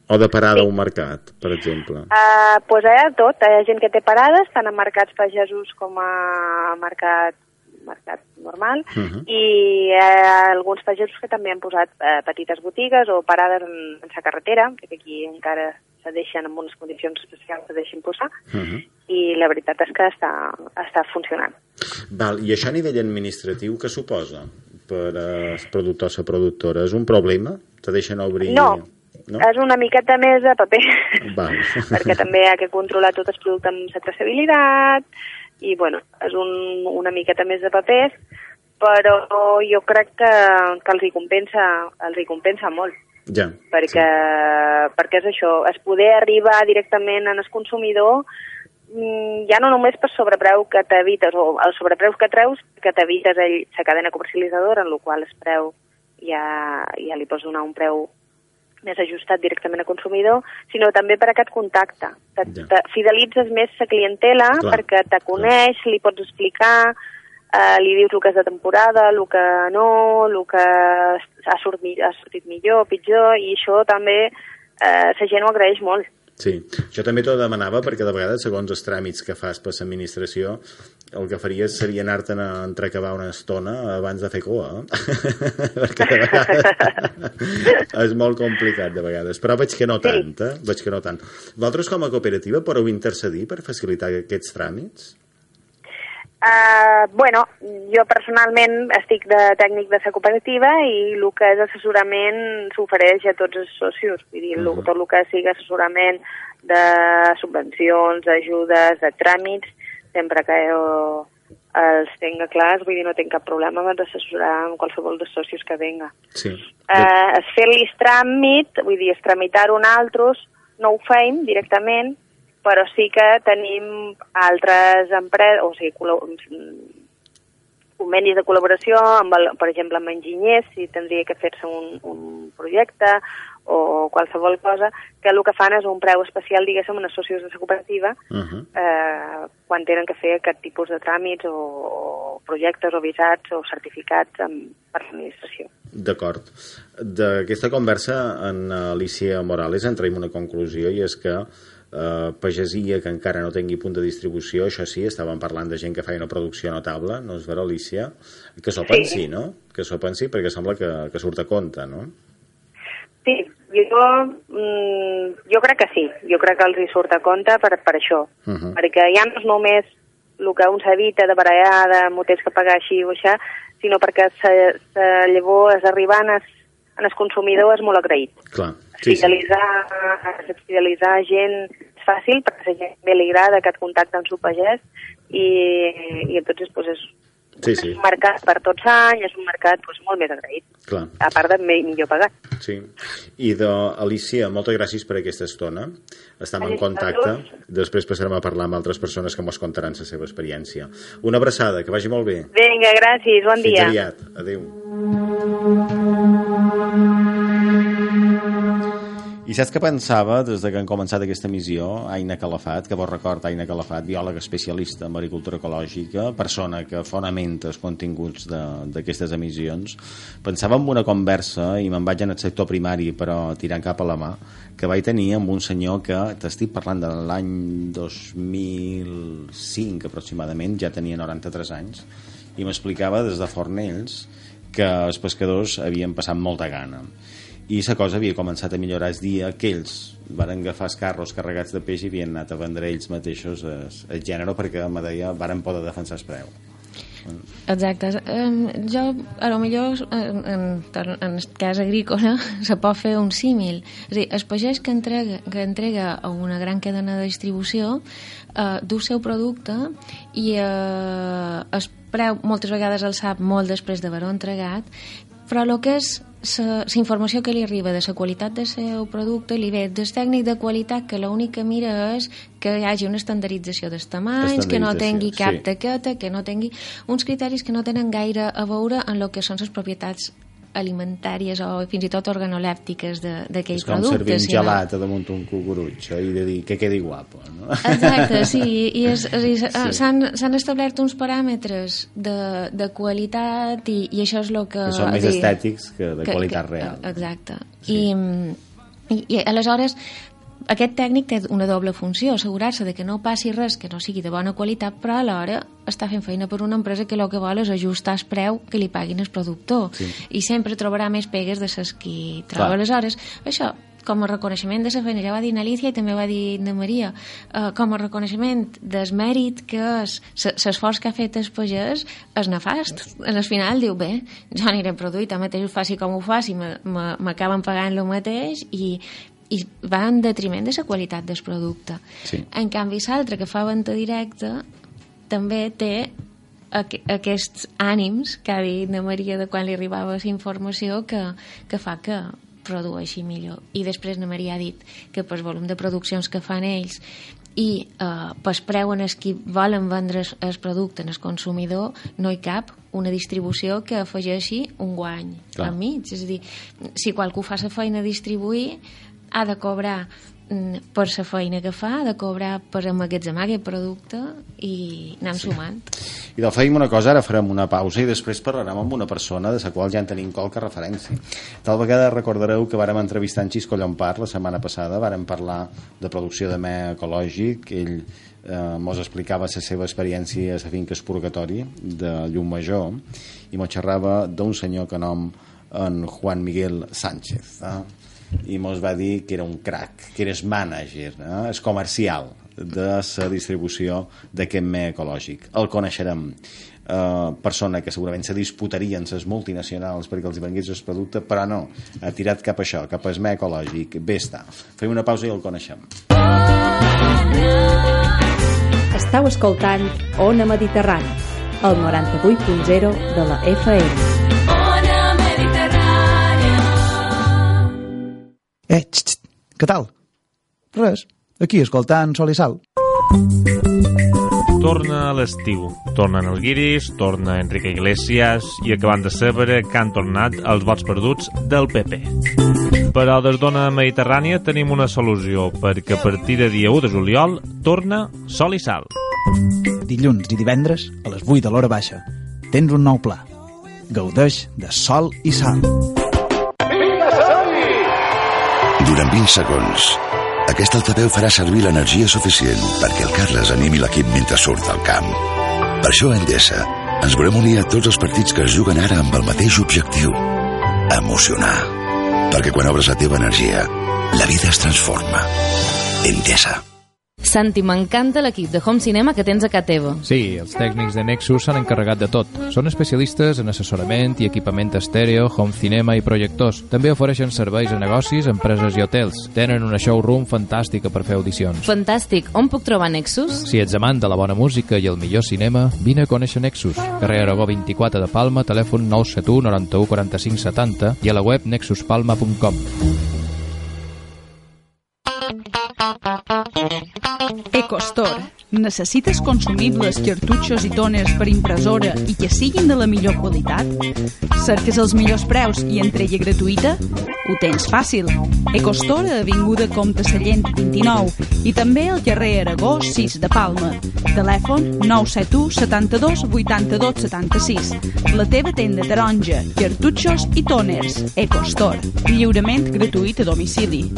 o de parada a un mercat, per exemple? Uh, pues hi ha tot, hi ha gent que té parades, tant en mercats pagesos com a mercat mercat normal, Mhm. i hi ha alguns pagesos que també han posat eh, petites botigues o parades en, en sa carretera, que aquí encara se deixen en unes condicions especials se deixen posar, Uh -huh. i la veritat és que està, està funcionant. Val, I això a nivell administratiu què suposa per als productors o productores? És un problema? Te deixen obrir... No, no? és una miqueta més de paper, Val. [laughs] perquè també ha que controlar tot el producte amb la traçabilitat, i bueno, és un, una miqueta més de papers, però jo crec que, que els, hi compensa, els hi compensa molt, Ja. perquè, perquè és això, es poder arribar directament en el consumidor mm, ja no només per sobrepreu que t'evites, o el sobrepreu que treus, que t'evites ell la cadena comercialitzadora, en la qual el preu ja, ja li pots donar un preu més ajustat directament al consumidor, sinó també per aquest contacte. Te, Ja. te fidelitzes més la clientela Clar, perquè te coneix, li pots explicar, eh, li dius el que és de temporada, el que no, el que ha sortit, ha sortit millor, pitjor, i això també eh, la gent ho agraeix molt. Sí, jo també t'ho demanava perquè de vegades, segons els tràmits que fas per l'administració, el que faries seria anar-te'n a entrecabar una estona abans de fer cua, eh? [laughs] perquè de vegades és molt complicat de vegades, però veig que no tant, eh? Veig que no tant. Vosaltres com a cooperativa podeu intercedir per facilitar aquests tràmits? Uh, bueno, jo personalment estic de tècnic de la cooperativa i el que és assessorament s'ofereix a tots els socios. Vull dir, uh -huh. tot el que sigui assessorament de subvencions, ajudes, de tràmits, sempre que jo els tenga clars, vull dir, no tinc cap problema amb assessorar amb qualsevol dels socios que venga. Sí. Uh, es fer-li tràmit, vull dir, es tramitar-ho en altres, no ho feim directament, però sí que tenim altres empreses, o sigui, convenis de col·laboració, amb el, per exemple, amb enginyers, si tindria que fer-se un, un projecte o qualsevol cosa, que el que fan és un preu especial, diguéssim, en els socios de la cooperativa, uh -huh. eh, quan tenen que fer aquest tipus de tràmits o, o projectes o visats o certificats amb, per l'administració. D'acord. D'aquesta conversa, en Alicia Morales, en traiem una conclusió, i és que eh, pagesia que encara no tingui punt de distribució, això sí, estàvem parlant de gent que feia una producció notable, no és vera, Alicia? Que s'ho pensi, sí. no? Que s'ho pensi perquè sembla que, que surt a compte, no? Sí, jo, mm, jo crec que sí, jo crec que els hi surt a compte per, per això, uh -huh. perquè ja no és només el que un s'evita de barallar, de motets que pagar així o això, sinó perquè la llavor és arribant a, en el consumidor és molt agraït. Clar. Sí, fidelitzar, sí. fidelitzar gent és fàcil perquè la gent bé li agrada aquest contacte amb el pagès i, i entonces pues, és, sí, sí. és un mercat per tots anys, és un mercat pues, molt més agraït. Clar. A part de millor pagat. Sí. I de Alicia, moltes gràcies per aquesta estona. Estem en contacte. Després passarem a parlar amb altres persones que ens contaran la seva experiència. Una abraçada, que vagi molt bé. Vinga, gràcies, bon Fins dia. Fins aviat. Adéu. I saps què pensava des de que han començat aquesta missió? Aina Calafat, que vos record, Aina Calafat, biòleg especialista en agricultura ecològica, persona que fonamenta els continguts d'aquestes emissions. Pensava en una conversa, i me'n vaig en el sector primari, però tirant cap a la mà, que vaig tenir amb un senyor que, t'estic parlant de l'any 2005 aproximadament, ja tenia 93 anys, i m'explicava des de Fornells que els pescadors havien passat molta gana i la cosa havia començat a millorar el dia que ells van agafar els carros carregats de peix i havien anat a vendre ells mateixos el, el gènere perquè, me deia, varen poder defensar el preu. Exacte. Um, jo, a lo millor, en, en, en el cas agrícola, [laughs] se pot fer un símil. És a dir, el pagès que entrega, que entrega a una gran cadena de distribució eh, du seu producte i eh, el preu moltes vegades el sap molt després d'haver-ho entregat, però el que és la informació que li arriba de la qualitat del seu producte li ve del tècnic de qualitat que l'únic que mira és que hi hagi una estandardització dels tamanys, que no tingui cap sí. taqueta, que no tingui uns criteris que no tenen gaire a veure en el que són les propietats alimentàries o fins i tot organolèptiques d'aquell producte. És com servir un gelat a damunt un cucurutxo i de dir que quedi guapo, no? Exacte, sí, i s'han sí. establert uns paràmetres de, de qualitat i, i això és el que... Que són més dir, estètics que de que, qualitat que, real. Exacte. Sí. I, i, I aleshores aquest tècnic té una doble funció, assegurar-se de que no passi res que no sigui de bona qualitat, però alhora està fent feina per una empresa que el que vol és ajustar el preu que li paguin el productor. Sí. I sempre trobarà més pegues de ses qui troba. Clar. Aleshores, això, com a reconeixement de la feina, ja va dir Alicia i també va dir de Maria, uh, com a reconeixement del mèrit que és l'esforç que ha fet el pagès és nefast. Al final diu, bé, jo aniré a produir, tant mateix ho faci com ho faci, m'acaben pagant el mateix i, i va en detriment de la qualitat del producte. Sí. En canvi, l'altre, que fa venda directa, també té aqu aquests ànims que ha dit de Maria de quan li arribava la informació que, que fa que produeixi millor. I després na Maria ha dit que per volum de produccions que fan ells i eh, per preu en els qui volen vendre el producte en el consumidor no hi cap una distribució que afegeixi un guany Clar. enmig. És a dir, si qualcú fa la feina a distribuir ha de cobrar mm, per la feina que fa, de cobrar per emmagatzemar aquest producte i anem sí. sumant. I del feim una cosa, ara farem una pausa i després parlarem amb una persona de la qual ja en tenim qualque referència. Tal vegada recordareu que vàrem entrevistar en Xisco Llompart la setmana passada, vàrem parlar de producció de me ecològic, ell eh, mos explicava la seva experiència a la finca Espurgatori de Llumajor i mos xerrava d'un senyor que nom en Juan Miguel Sánchez eh? I mos va dir que era un crack, que eres mànager, eh? és comercial de la distribució d'aquest me ecològic. El coneixerem. Uh, persona que segurament se disputarien les multinacionals perquè els vengués el producte, però no, ha tirat cap a això, cap al me ecològic. Bé està. Fem una pausa i el coneixem. Estau escoltant Ona Mediterrani, el 98.0 de la FM. Eh, xt, xt, què tal? Res, aquí escoltant Sol i Sal. Torna a l'estiu. Tornen el Guiris, torna Enrique Iglesias i acabant de saber que han tornat els vots perduts del PP. Però des d'Ona Mediterrània tenim una solució perquè a partir de dia 1 de juliol torna Sol i Sal. Dilluns i divendres, a les 8 de l'hora baixa, tens un nou pla. Gaudeix de Sol i Sal. Durant 20 segons, aquest altaveu farà servir l'energia suficient perquè el Carles animi l'equip mentre surt al camp. Per això a Endesa ens volem unir a tots els partits que es juguen ara amb el mateix objectiu, emocionar. Perquè quan obres la teva energia, la vida es transforma. Endesa. Santi, m'encanta l'equip de Home Cinema que tens a casa teva. Sí, els tècnics de Nexus s'han encarregat de tot. Són especialistes en assessorament i equipament estèreo, home cinema i projectors. També ofereixen serveis a negocis, empreses i hotels. Tenen una showroom fantàstica per fer audicions. Fantàstic. On puc trobar Nexus? Si ets amant de la bona música i el millor cinema, vine a conèixer Nexus. Carrer Aragó 24 de Palma, telèfon 971 91 45 70 i a la web nexuspalma.com. EcoStore. Necessites consumibles, cartutxos i toners per impressora i que siguin de la millor qualitat? Cerques els millors preus i entrega gratuïta? Ho tens fàcil. EcoStore Avinguda Comte Sallent 29 i també al carrer Aragó 6 de Palma. Telèfon 971 72 82 76. La teva tenda taronja, cartutxos i toners. EcoStore. Lliurament gratuït a domicili.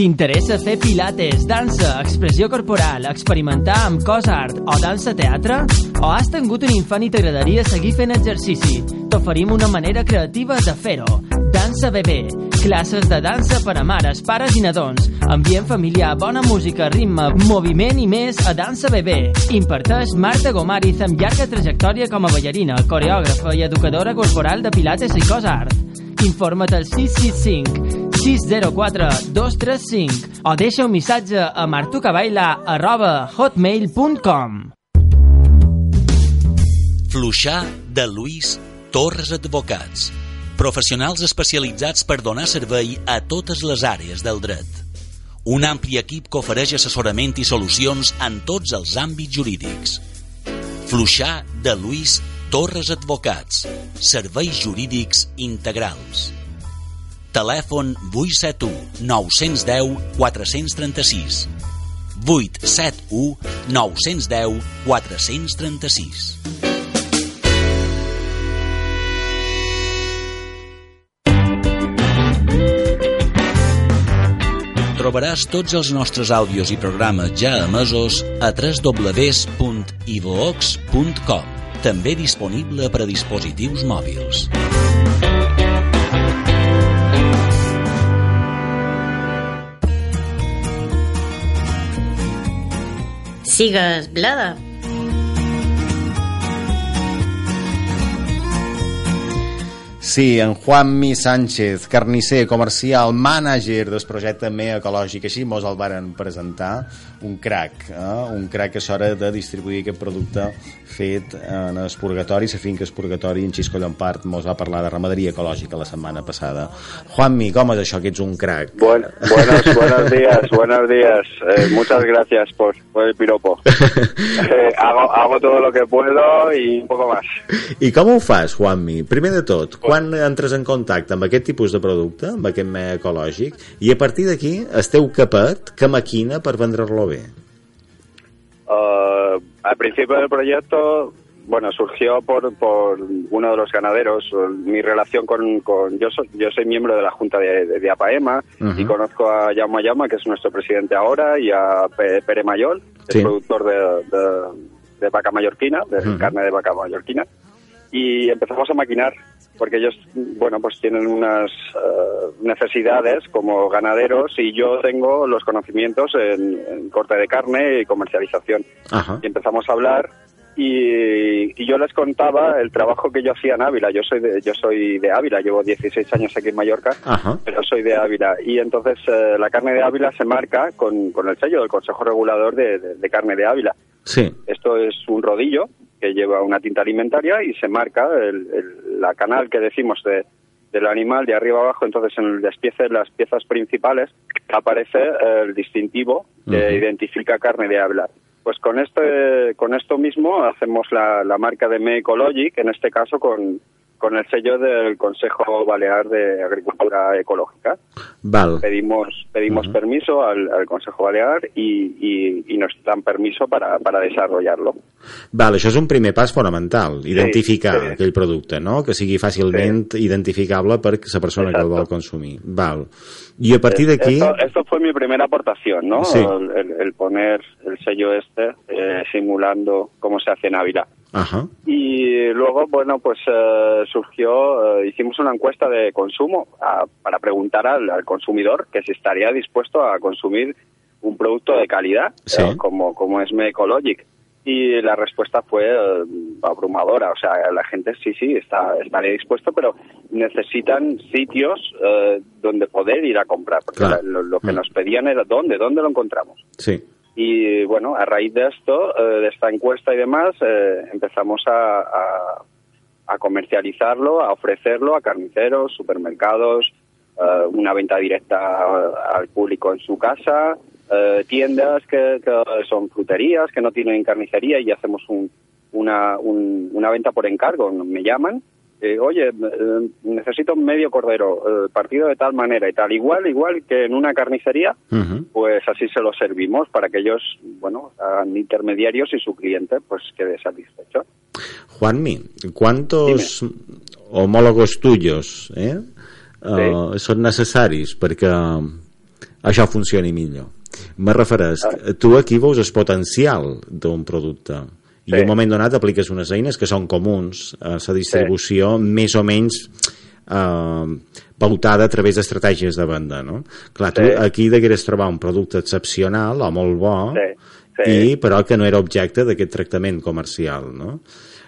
T'interessa fer pilates, dansa, expressió corporal, experimentar amb cos art o dansa teatre? O has tingut un infant i t'agradaria seguir fent exercici? T'oferim una manera creativa de fer-ho. Dansa bebè, classes de dansa per a mares, pares i nadons, ambient familiar, bona música, ritme, moviment i més a Dansa bebè. Imparteix Marta Gomariz amb llarga trajectòria com a ballarina, coreògrafa i educadora corporal de pilates i cos art. Informa't al 665 604 235 o deixa un missatge a martucabaila arroba hotmail.com Fluixà de Lluís Torres Advocats. Professionals especialitzats per donar servei a totes les àrees del dret. Un ampli equip que ofereix assessorament i solucions en tots els àmbits jurídics. Fluixà de Lluís Torres Advocats. Serveis jurídics integrals. Telèfon 871 910 436 871 910 436 Trobaràs tots els nostres àudios i programes ja emesos a www.ivox.com també disponible per a dispositius mòbils. sigas Blada. Sí, en Juanmi Sánchez, carnisser, comercial, mànager del projecte Me Ecològic, així mos el varen presentar, un crac, eh? un crac que és hora de distribuir aquest producte fet en el purgatori, la finca es purgatori, en Xisco Llompart mos va parlar de ramaderia ecològica la setmana passada. Juanmi, com és això que ets un crac? Buen, buenos, buenos días, buenos días. Eh, muchas gracias por, por el piropo. [laughs] Eh, hago, hago todo lo que puedo y un poco más. I com ho fas, Juanmi? Primer de tot, quan quan entres en contacte amb aquest tipus de producte, amb aquest me ecològic, i a partir d'aquí esteu capet, que maquina per vendre-lo bé? Uh, al principio del proyecto, bueno, surgió por, por uno de los ganaderos. Mi relación con, con yo, soy, yo soy miembro de la junta de, de, de APAEMA Ujú. y conozco a Jaume Llama, que es nuestro presidente ahora, y a Pe- Pere Mayol, Sí. es productor de, de, de vaca mallorquina, de Ujú. carne de vaca mallorquina. Y empezamos a maquinar, porque ellos, bueno, pues tienen unas eh, necesidades como ganaderos y yo tengo los conocimientos en, en corte de carne y comercialización Ajá. y empezamos a hablar y, y yo les contaba el trabajo que yo hacía en Ávila. Yo soy de, yo soy de Ávila, llevo 16 años aquí en Mallorca, Ajá. pero soy de Ávila. Y entonces eh, la carne de Ávila se marca con, con el sello del Consejo Regulador de, de- de Carne de Ávila. Sí. Esto es un rodillo que lleva una tinta alimentaria y se marca el, el- la canal que decimos de, del animal de arriba abajo. Entonces en el despiece, las piezas principales, aparece el distintivo que identifica carne de Ávila. Pues con este, con esto mismo hacemos la, la marca de Me Ecologic, en este caso con, con el sello del Consejo Balear de Agricultura Ecológica. Val. Pedimos, pedimos permiso al, al Consejo Balear y, y- y nos dan permiso para, para desarrollarlo. Val, això és un primer pas fonamental, identificar sí. aquell producte, no? que sigui fàcilment identificable per la persona que el vol consumir. Val. I a partir d'aquí... Esto, esto fue mi primera aportación, ¿no? Sí. El, el- poner el sello este eh, simulando cómo se hace en Ávila. Ajá. Y luego, bueno, pues eh, surgió, eh, hicimos una encuesta de consumo a- para preguntar al, al consumidor que si estaría dispuesto a consumir un producto de calidad, Sí. eh, como, como es Me Ecologic. Y la respuesta fue eh, abrumadora. O sea, la gente sí, sí, está, estaría dispuesto, pero necesitan sitios eh, donde poder ir a comprar. Porque Claro. lo, lo que Mm. nos pedían era dónde, dónde lo encontramos. Sí. Y bueno, a raíz de esto, eh, de esta encuesta y demás, eh, empezamos a, a- a comercializarlo, a ofrecerlo a carniceros, supermercados, eh, una venta directa al público en su casa, eh, tiendas que, que son fruterías, que no tienen carnicería y hacemos un- una, un- una venta por encargo. Me llaman, eh, oye, eh, necesito medio cordero, partido de tal manera y tal. Igual, igual que en una carnicería, pues así se lo servimos para que ellos, bueno, hagan intermediarios y su cliente pues quede satisfecho. Juanmi, ¿cuántos homólogos tuyos eh, eh, són necessaris perquè això funcioni millor? Me refereix, Ah. tu aquí veus el potencial d'un producte i en un moment donat apliques unes eines que són comuns a la distribució més o menys eh, pautada a través d'estratègies de venda, no? Clar, tu Sí. aquí degueres trobar un producte excepcional o molt bo Sí, sí. i però que no era objecte d'aquest tractament comercial, no?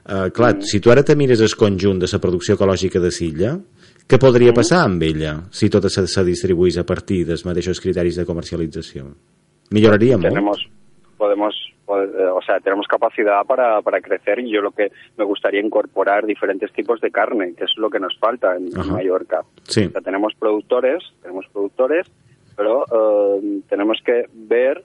Uh, clar, Mm. si tu ara te mires el conjunt de la producció ecològica de Silla, què podria passar amb ella si tota se, se distribuís a partir dels mateixos criteris de comercialització? Molt? Tenemos, podemos, pod- eh, o sea, tenemos capacidad para, para crecer y yo lo que me gustaría incorporar diferentes tipos de carne, que es lo que nos falta en Ajá. Mallorca. Sí. O sea, tenemos productores, tenemos productores, pero eh, tenemos que ver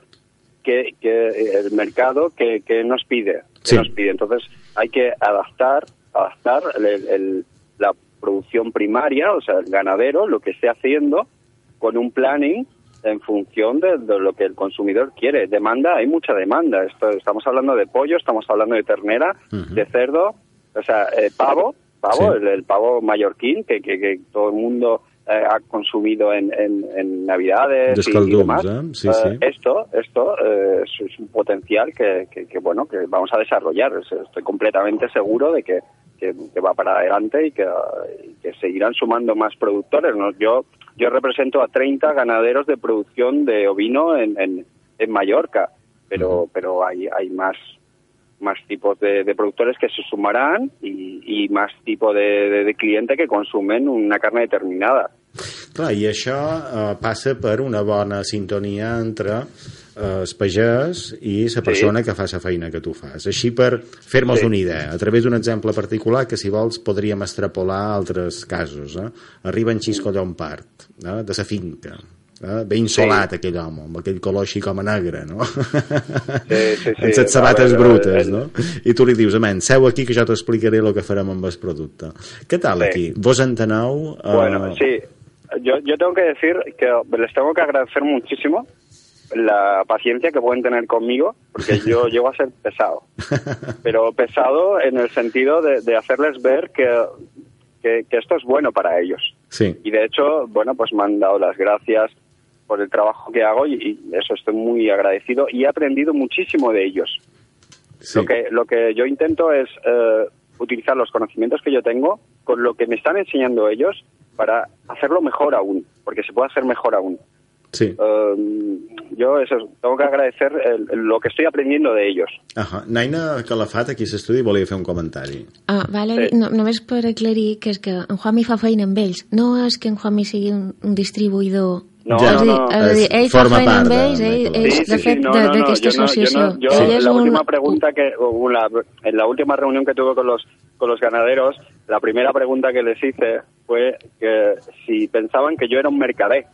que, que el mercado que, que nos pide, que Sí. nos pide. Entonces hay que adaptar, adaptar el- el- la producción primaria, o sea, el ganadero, lo que esté haciendo con un planning en función de, de lo que el consumidor quiere. Demanda, hay mucha demanda. Esto, estamos hablando de pollo, estamos hablando de ternera, de cerdo, o sea, eh, pavo, pavo, Sí. el, el pavo mallorquín que, que, que todo el mundo eh, ha consumido en, en, en Navidades y- demás. eh? Sí, Eh, sí. Esto, esto es, es un potencial que, que, que, bueno, que vamos a desarrollar. Es- Estoy completamente seguro de que, que, que va para adelante y que, y que seguirán sumando más productores. ¿no? Yo, yo represento a 30 ganaderos de producción de ovino en, en, en Mallorca, pero, pero hay, hay más más tipos de, de productores que se sumarán y, y más tipo de, de, de cliente que consumen una carne determinada. Clar, i això eh, passa per una bona sintonia entre el pagès i la persona que fa la feina que tu fas. Així per fer-nos Sí. una idea, a través d'un exemple particular que si vols podríem extrapolar a altres casos. Eh? Arriba en Xisco Llompart, eh? de la finca. Eh? Ben insolat, sí. aquell home, amb aquell color així com a negre, no? Sí, sí, [laughs] sí. amb les sabates veure, brutes, no? I tu li dius, amen, seu aquí que jo t'explicaré el que farem amb el producte. Què tal Sí. aquí? Vos enteneu? eh, Bueno, sí. Yo, yo tengo que decir que les tengo que agradecer muchísimo la paciencia que pueden tener conmigo, porque [laughs] yo llego a ser pesado. Pero pesado en el sentido de, de hacerles ver que, que, que esto es bueno para ellos. Sí. Y de hecho, bueno, pues me han dado las gracias por el trabajo que hago y, y eso estoy muy agradecido y he aprendido muchísimo de ellos. Lo, que, lo que yo intento es eh, utilizar los conocimientos que yo tengo con lo que me están enseñando ellos para hacerlo mejor aún, porque se puede hacer mejor aún. Sí. Eh, yo eso, tengo que agradecer el- el- lo que estoy aprendiendo de ellos. Ahà. Naina Calafat, aquí a l'estudi, volia fer un comentari. Ah, vale, no, només per aclarir que és que en Juanmi fa feina amb ells. No és que en Juanmi sigui un, un distribuïdor. No, és a no, dir, no. és dir, ell fa forma feina part amb de ells, ell, és Sí, sí, de sí, fet no, no, no, d'aquesta yo no- yo associació. no- yo ell en és la un... última pregunta que o la- en la última reunión que tuve con los con los ganaderos, la primera pregunta que les hice fue que si pensaban que yo era un mercader.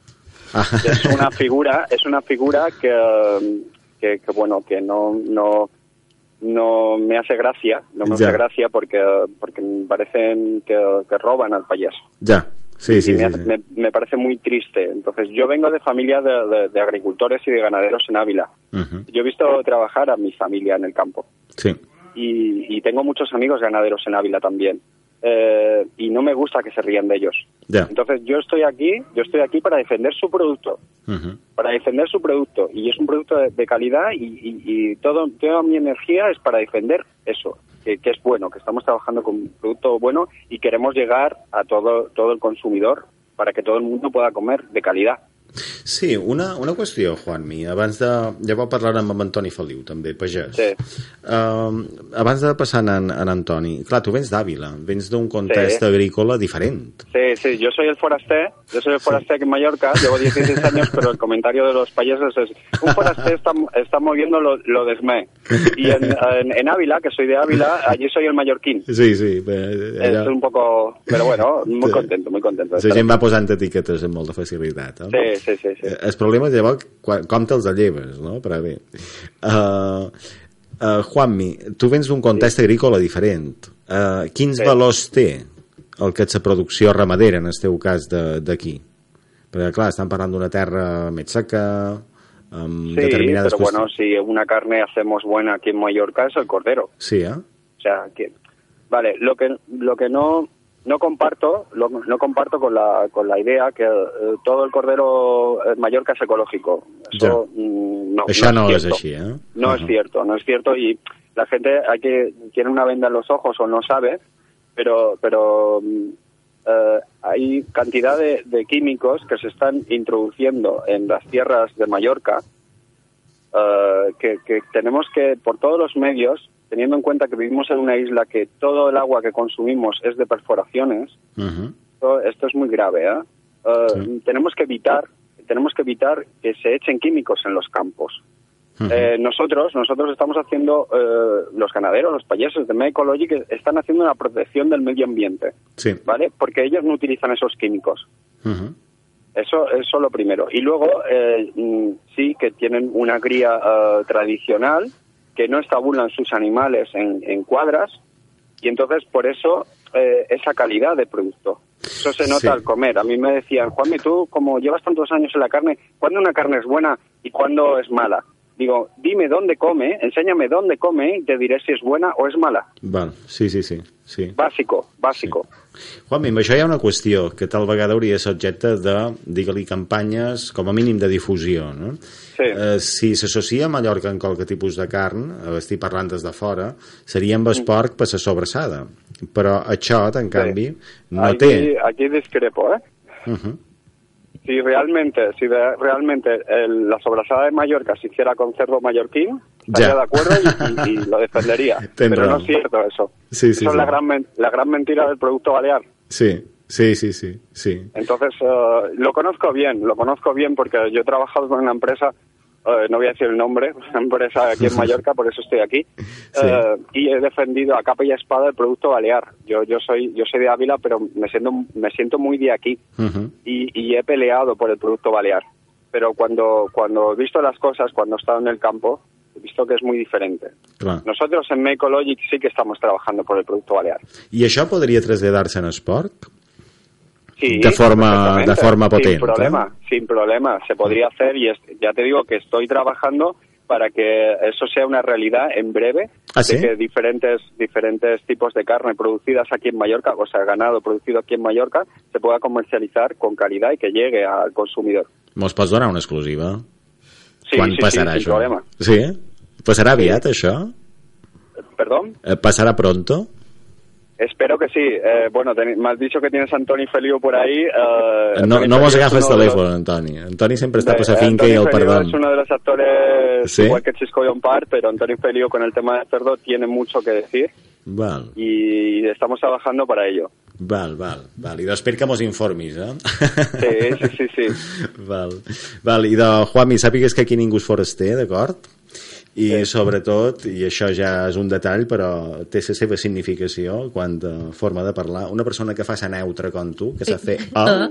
[laughs] Es una figura, es una figura que, que, que, bueno, que no no no me hace gracia, no me Ya. hace gracia porque porque me parecen que, que roban al payaso. Ja, sí, sí, me, sí. me, me parece muy triste. Entonces, yo vengo de familia de, de- de agricultores y de ganaderos en Ávila. Yo he visto trabajar a mi familia en el campo Sí. y, y tengo muchos amigos ganaderos en Ávila también. Eh, y no me gusta que se rían de ellos. Entonces, yo estoy aquí, yo estoy aquí para defender su producto, para defender su producto y es un producto de, de calidad y, y- y todo, toda mi energía es para defender eso, que, que es bueno, que estamos trabajando con un producto bueno y queremos llegar a todo, todo el consumidor para que todo el mundo pueda comer de calidad. Sí, una, una qüestió, Juanmi. Abans de... Llavors parlarem amb Antoni Feliu, també, pagès. Sí. Um, abans de passar en, en Antoni, clar, tu vens d'Àvila, vens d'un context Sí. agrícola diferent. Sí, sí, yo soy el forasté, yo soy el forasté aquí en Mallorca, llevo 16 años, pero el comentario de los payeses es, un forasté está, está moviendo lo, lo desmé. Y en, en, en Ávila, que soy de Ávila, allí soy el mallorquín. Sí, sí. Allà, un poco, pero bueno, muy contento, muy contento. de la gent va posant etiquetes amb molta facilitat. Eh? Sí, sí, sí, sí. Eh, El problema és llavors com te'ls lleves, no? Però bé. Uh, uh, Juanmi, tu vens d'un context agrícola diferent. Uh, quins Sí. valors té el que és la producció ramadera, en el teu cas, de- d'aquí? Perquè, clar, estan parlant d'una terra més seca, amb Sí, determinades pero bueno, qüestions- si una carne hacemos buena aquí en Mallorca es el cordero. Sí, eh? O sea, que vale, lo que lo que no no comparto, lo- no comparto con la con la idea que eh, todo el cordero en Mallorca es ecológico. Eso mm, no, es eh? No es cierto, no es cierto y la gente hay que tiene una venda en los ojos o no sabe, pero pero mm, eh, hay cantidad de, de químicos que se están introduciendo en las tierras de Mallorca eh, que, que tenemos que, por todos los medios, teniendo en cuenta que vivimos en una isla que todo el agua que consumimos es de perforaciones, esto, esto es muy grave. ¿eh? Eh, Tenemos que evitar, tenemos que evitar que se echen químicos en los campos. Eh, nosotros, nosotros estamos haciendo, eh, los ganaderos, los payeses de que están haciendo una protección del medio ambiente, Sí. ¿vale? Porque ellos no utilizan esos químicos. Ujú. Eso, eso lo primero. Y luego, eh, mm, sí que tienen una cría eh, tradicional, que no estabulan sus animales en, en cuadras, y entonces por eso eh, esa calidad de producto. Eso se nota Sí. al comer. A mí me decían, Juanmi, tú como llevas tantos años en la carne, ¿cuándo una carne es buena y cuándo es mala? Digo, dime dónde come, enséñame dónde come y te diré si es buena o es mala. Val, sí, sí, sí. sí. Básico, básico. Juanmi, amb això hi ha una qüestió que tal vegada hauria de ser objecte de, digue-li, campanyes com a mínim de difusió, no? Sí. Eh, si s'associa a Mallorca en qualque tipus de carn, eh, estic parlant des de fora, seria amb el Mm. porc per la sobrassada. Però això, en canvi, no aquí, té... aquí discrepo, ¿eh? Uh -huh. Si realmente, si de- realmente el- la sobrasada de Mallorca se hiciera con cerdo mallorquín, estaría Ya. de acuerdo y, y- y [laughs] lo defendería. Pero no es cierto eso. Sí, sí, eso sí. es la gran, la gran mentira del producto balear. Sí, sí, sí, sí, sí. Entonces, eh, lo conozco bien, lo conozco bien porque yo he trabajado con una empresa, eh, no voy a decir el nombre, una [laughs] empresa aquí en Mallorca, por eso estoy aquí, eh, y he defendido a capa y a espada el producto balear. Yo, yo soy, yo soy de Ávila, pero me siento, me siento muy de aquí y, y he peleado por el producto balear. pero cuando, cuando he visto las cosas, cuando he estado en el campo, he visto que es muy diferente. Clar. Nosotros en Mecologic sí que estamos trabajando por el producto balear. I això podria traslladar-se en esport? Sí, De forma- de forma potente, Sin problema, sin problema. Se podría hacer y es- ya te digo que estoy trabajando para que eso sea una realidad en breve, ¿Ah, de sí? que diferentes, diferentes tipos de carne producidas aquí en Mallorca, o sea, ganado producido aquí en Mallorca, se pueda comercializar con calidad y que llegue al consumidor. Mos pots donar una exclusiva? Sí, Quan sí, passarà sí, sin això? problema. Sí? Passarà aviat, això? ¿Perdón? Eh, Passarà pronto? Espero que sí. Eh, bueno, me has dicho que tienes a Antoni Feliu por ahí. eh, No, Antoni no mos agafes de los- telèfon, Antoni. Antoni sempre està per la finca i el perdón. es uno de los actores, Sí. igual que Chisco John Parr, pero Antonio Feliu con el tema de cerdo tiene mucho que decir Val, y estamos trabajando para ello. val, val. val. I d'espero que mos informis, eh? Sí, sí, sí, sí. [laughs] val. val. I de Juanmi, sàpigues que aquí ningú és foraster, d'acord? I sí. sobretot, i això ja és un detall, però té la seva significació quant a forma de parlar, una persona que fa sa neutra com tu, que sap fer oh,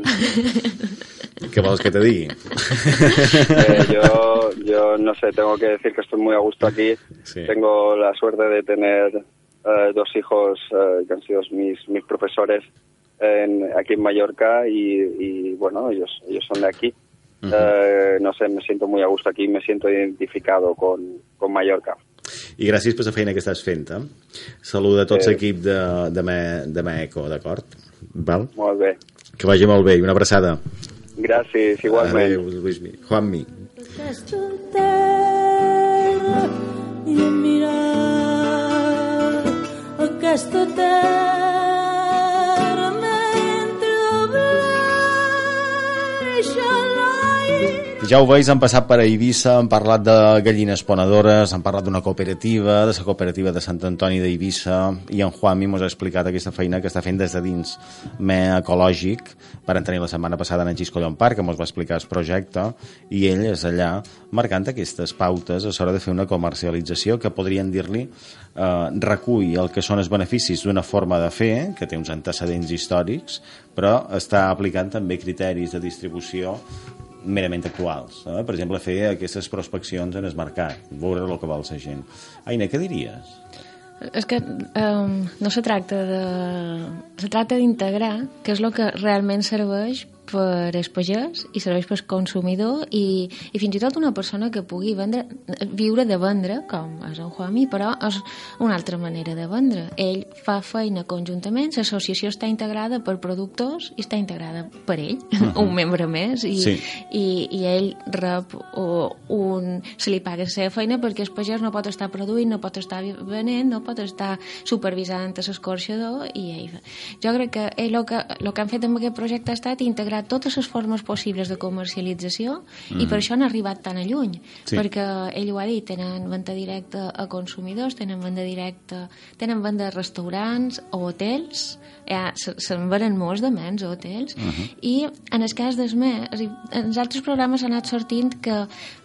què vols que te digui? Eh, yo, yo no sé, tengo que decir que estoy muy a gusto aquí. Sí. Tengo la suerte de tener eh, dos hijos eh, que han sido mis, mis profesores en- aquí en Mallorca y, y, bueno, ellos, ellos son de aquí. Eh, no sé, me siento muy a gusto aquí, me siento identificado con, con Mallorca. I gràcies per la feina que estàs fent, eh? Saluda a tot Eh. l'equip de, de, me, de Meco, d'acord? Val? Molt bé. Que vagi molt bé i una abraçada. Gràcies, igualment. Adéu, Luismi. Juanmi. Aquesta terra i mirar aquesta terra Ja ho veus, han passat per Eivissa, han parlat de gallines ponedores, han parlat d'una cooperativa, de la cooperativa de Sant Antoni d'Eivissa, i en Juanmi mos ha explicat aquesta feina que està fent des de dins Me Ecològic. Varen tenir la setmana passada en Xisco Llon Parc, que mos va explicar el projecte, i ell és allà marcant aquestes pautes a l'hora de fer una comercialització que podrien dir-li eh, recull el que són els beneficis d'una forma de fer, que té uns antecedents històrics, però està aplicant també criteris de distribució merament actuals. Eh? Per exemple, fer aquestes prospeccions en el mercat, veure el que vol la gent. Aina, què diries? És que um, no se tracta de... Se tracta d'integrar què és el que realment serveix per el pagès i serveix per consumidor i, i fins i tot una persona que pugui vendre, viure de vendre, com és en Juanmi, però és una altra manera de vendre. Ell fa feina conjuntament, l'associació està integrada per productors i està integrada per ell, Mhm. un membre més, i, Sí. i, i ell rep o, un... se li paga la seva feina perquè el pagès no pot estar produint, no pot estar venent, no pot estar supervisant l'escorxador i ell... Jo crec que ell el que, el que han fet amb aquest projecte ha estat integrar totes les formes possibles de comercialització i Mhm. per això han arribat tan a lluny Sí. perquè ell ho ha dit, tenen venda directa a consumidors, tenen venda directa tenen venda a restaurants o hotels ja, se- se'n venen molts de menys a hotels i en el cas dels me, és a dir, en els altres programes ha anat sortint que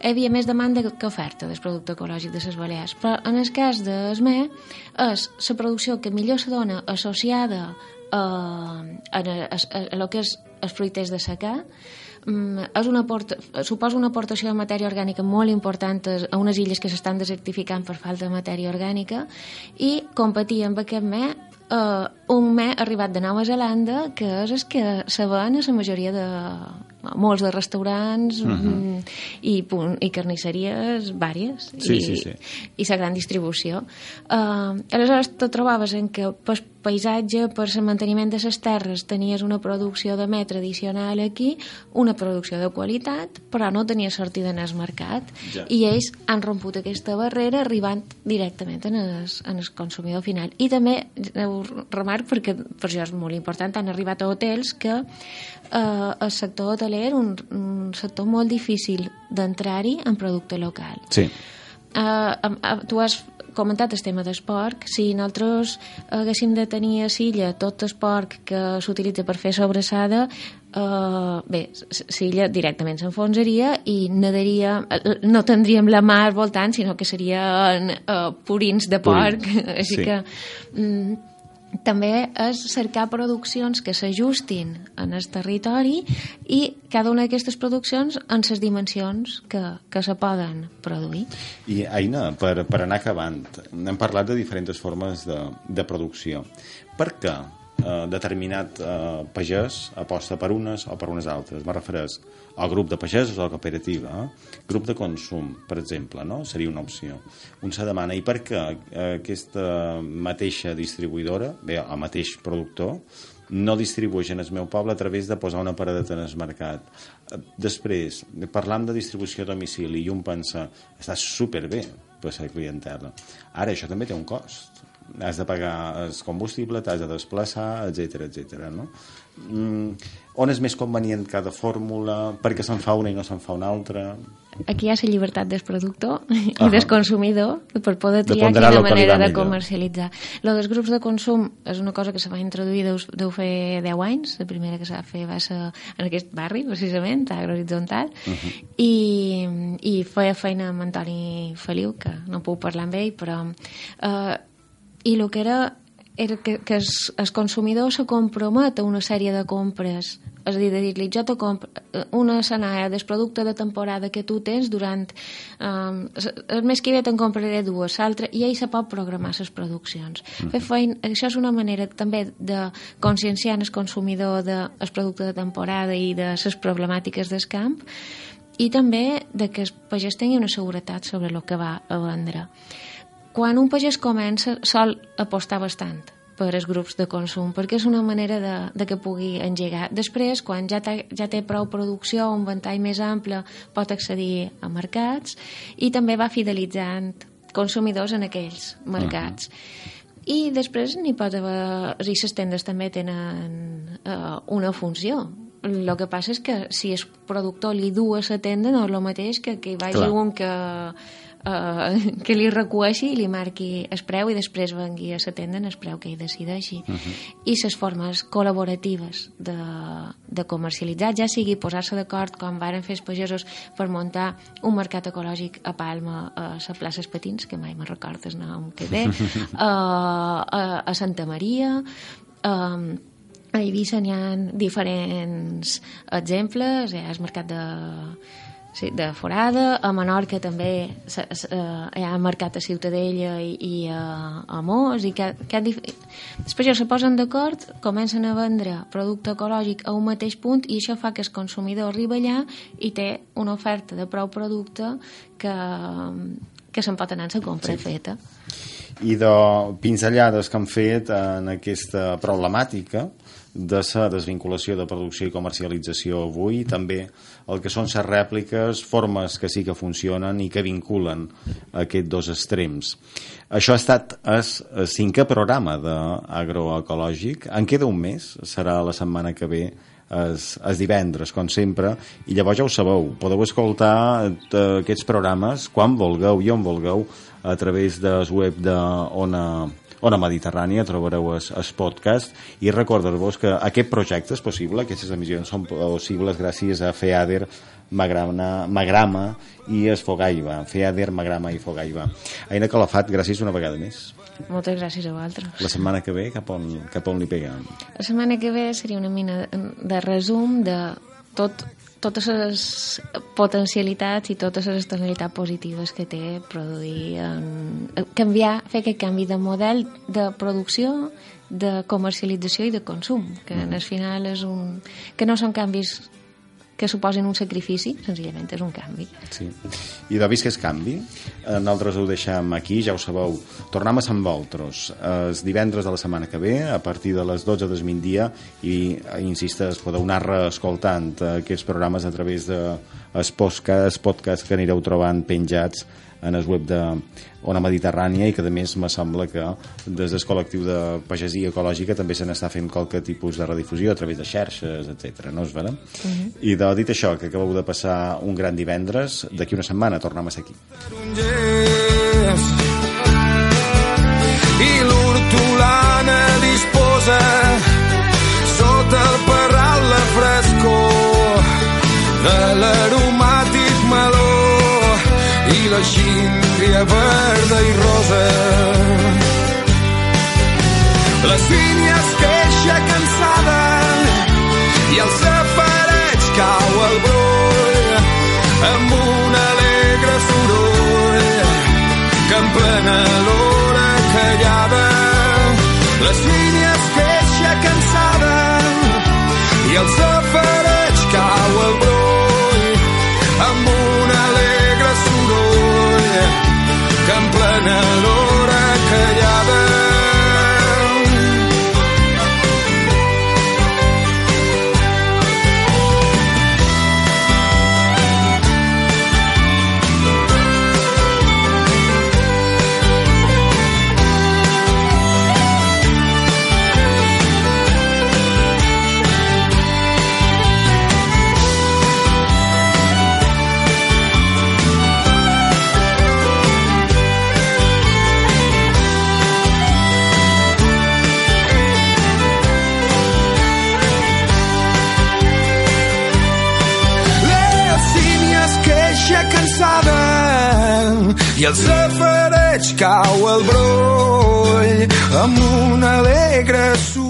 hi havia més demanda que oferta del producte ecològic de les Balears, però en el cas dels me és la producció que millor se dona associada a, a, a, a, a lo que és els fruiters de secà mm, és una aporta, suposa una aportació de matèria orgànica molt important a unes illes que s'estan desertificant per falta de matèria orgànica i competir amb aquest me uh, un me arribat de Nova Zelanda que és el que se ven a la majoria de molts de restaurants Mhm. mm, i, i carnisseries vàries Sí, i, sí, sí. i la gran distribució uh, aleshores te trobaves en que per paisatge, per el manteniment de les terres tenies una producció de me tradicional aquí, una producció de qualitat, però no tenia sortida en el mercat Ja. i ells han romput aquesta barrera arribant directament en el, en el consumidor final i també ho remarc perquè per això és molt important, han arribat a hotels que eh, el sector hoteler un, un sector molt difícil d'entrar-hi en producte local Sí. Uh, uh, tu has comentat el tema del porc. Si nosaltres haguéssim de tenir a Silla tot el porc que s'utilitza per fer sobrassada, uh, bé, Silla directament s'enfonsaria i nadaria, eh, no tindríem la mar voltant, sinó que serien uh, purins de porc. Purins, [laughs] Així sí. que... Mm, també és cercar produccions que s'ajustin en el territori i cada una d'aquestes produccions en les dimensions que, que se poden produir. I, Aina, per, per anar acabant, hem parlat de diferents formes de, de producció. Per què eh, determinat eh, pagès aposta per unes o per unes altres? Me refereix al grup de pagesos o a la cooperativa. Eh? Grup de consum, per exemple, no? seria una opció. Un se demana, i per què aquesta mateixa distribuïdora, bé, el mateix productor, no distribueix en el meu poble a través de posar una paradeta en el mercat. Després, parlam de distribució a domicili i un pensa, està superbé per la clientela. Ara, això també té un cost. Has de pagar el combustible, t'has de desplaçar, etc etc. no? Mm, on és més convenient cada fórmula? perquè se'n fa una i no se'n fa una altra? Aquí hi ha la llibertat del productor [laughs] i del consumidor per poder De triar ponderar quina manera de millor. comercialitzar. Lo dels grups de consum és una cosa que se va introduir deu, deu fer 10 anys. La primera que s'ha fer va ser en aquest barri, precisament, a Agrohoritzontal, Uh -huh. i, i feia feina amb Antoni Feliu, que no puc parlar amb ell, però... Eh, I el que era era que, que es, el consumidor se compromet a una sèrie de compres és a dir, de dir-li, jo te compro una sanaya del producte de temporada que tu tens durant um, el mes que ve te'n compraré dues, l'altre, i ell se pot programar les produccions. Mm. Fer feina, això és una manera també de conscienciar el consumidor del de, producte de temporada i de les problemàtiques del camp i també de que el pagès tingui una seguretat sobre el que va a vendre quan un pagès comença sol apostar bastant per als grups de consum, perquè és una manera de, de que pugui engegar. Després, quan ja, ja té prou producció, un ventall més ample, pot accedir a mercats i també va fidelitzant consumidors en aquells mercats. Uh -huh. I després n'hi pot haver... I les tendes també tenen uh, una funció. El que passa és que si el productor li du a la tenda no és el mateix que que hi vagi Clar. un que uh, que li recueixi i li marqui el preu i després vengui a la tenda en el preu que ell decideixi. Uh -huh. I les formes col·laboratives de, de comercialitzar, ja sigui posar-se d'acord com varen fer els pagesos per muntar un mercat ecològic a Palma, a la plaça Espatins, que mai me'n recordo el nom que té, [laughs] a, a, a Santa Maria, a, a Eivissa n'hi ha diferents exemples, hi ha el mercat de sí, de Forada, a Menorca també se, se, uh, hi ha mercat a Ciutadella i, i a, a Mos i que, que dif... després ja se posen d'acord comencen a vendre producte ecològic a un mateix punt i això fa que el consumidor arriba allà i té una oferta de prou producte que, que se'n pot anar a la compra sí. feta i de pinzellades que han fet en aquesta problemàtica de la desvinculació de producció i comercialització avui, també el que són les rèpliques, formes que sí que funcionen i que vinculen aquests dos extrems. Això ha estat el, cinquè programa d'agroecològic. En queda un mes, serà la setmana que ve, es, es divendres, com sempre, i llavors ja ho sabeu, podeu escoltar eh, aquests programes quan vulgueu i on vulgueu a través del web d'Ona Ona Mediterrània, trobareu el, el podcast i recordar-vos que aquest projecte és possible, aquestes emissions són possibles gràcies a FEADER, Magrama, Magrama i Esfogaiva. FEADER, Magrama i Fogaiva. Aina Calafat, gràcies una vegada més. moltes gràcies a vosaltres La setmana que ve, cap on, cap on li pega? La setmana que ve seria una mina de, de resum de tot, totes les potencialitats i totes les externalitats positives que té produir, en, canviar, fer aquest canvi de model de producció, de comercialització i de consum, que mm. al final és un... que no són canvis que suposen un sacrifici, senzillament és un canvi. Sí. I de vist que és canvi, eh, nosaltres ho deixem aquí, ja ho sabeu. Tornem a Sant Voltros els divendres de la setmana que ve, a partir de les 12 del migdia, i, eh, insistes, podeu anar escoltant aquests programes a través de els podcasts que anireu trobant penjats en el web de Ona Mediterrània i que a més me sembla que des del col·lectiu de pagesia ecològica també se n'està fent qualque tipus de redifusió a través de xarxes, etc. no és vera? Uh -huh. I de, dit això, que acabeu de passar un gran divendres, d'aquí una setmana tornem a ser aquí. I l'hortolana disposa sota el parral la frescor de meló i la xíndria verda i rosa. La sínia es queixa cansada i el safareig cau al broll amb un alegre soroll que en plena l'hora callada la sínia es queixa cansada i el safareig i el safareig cau al broll amb un alegre soroll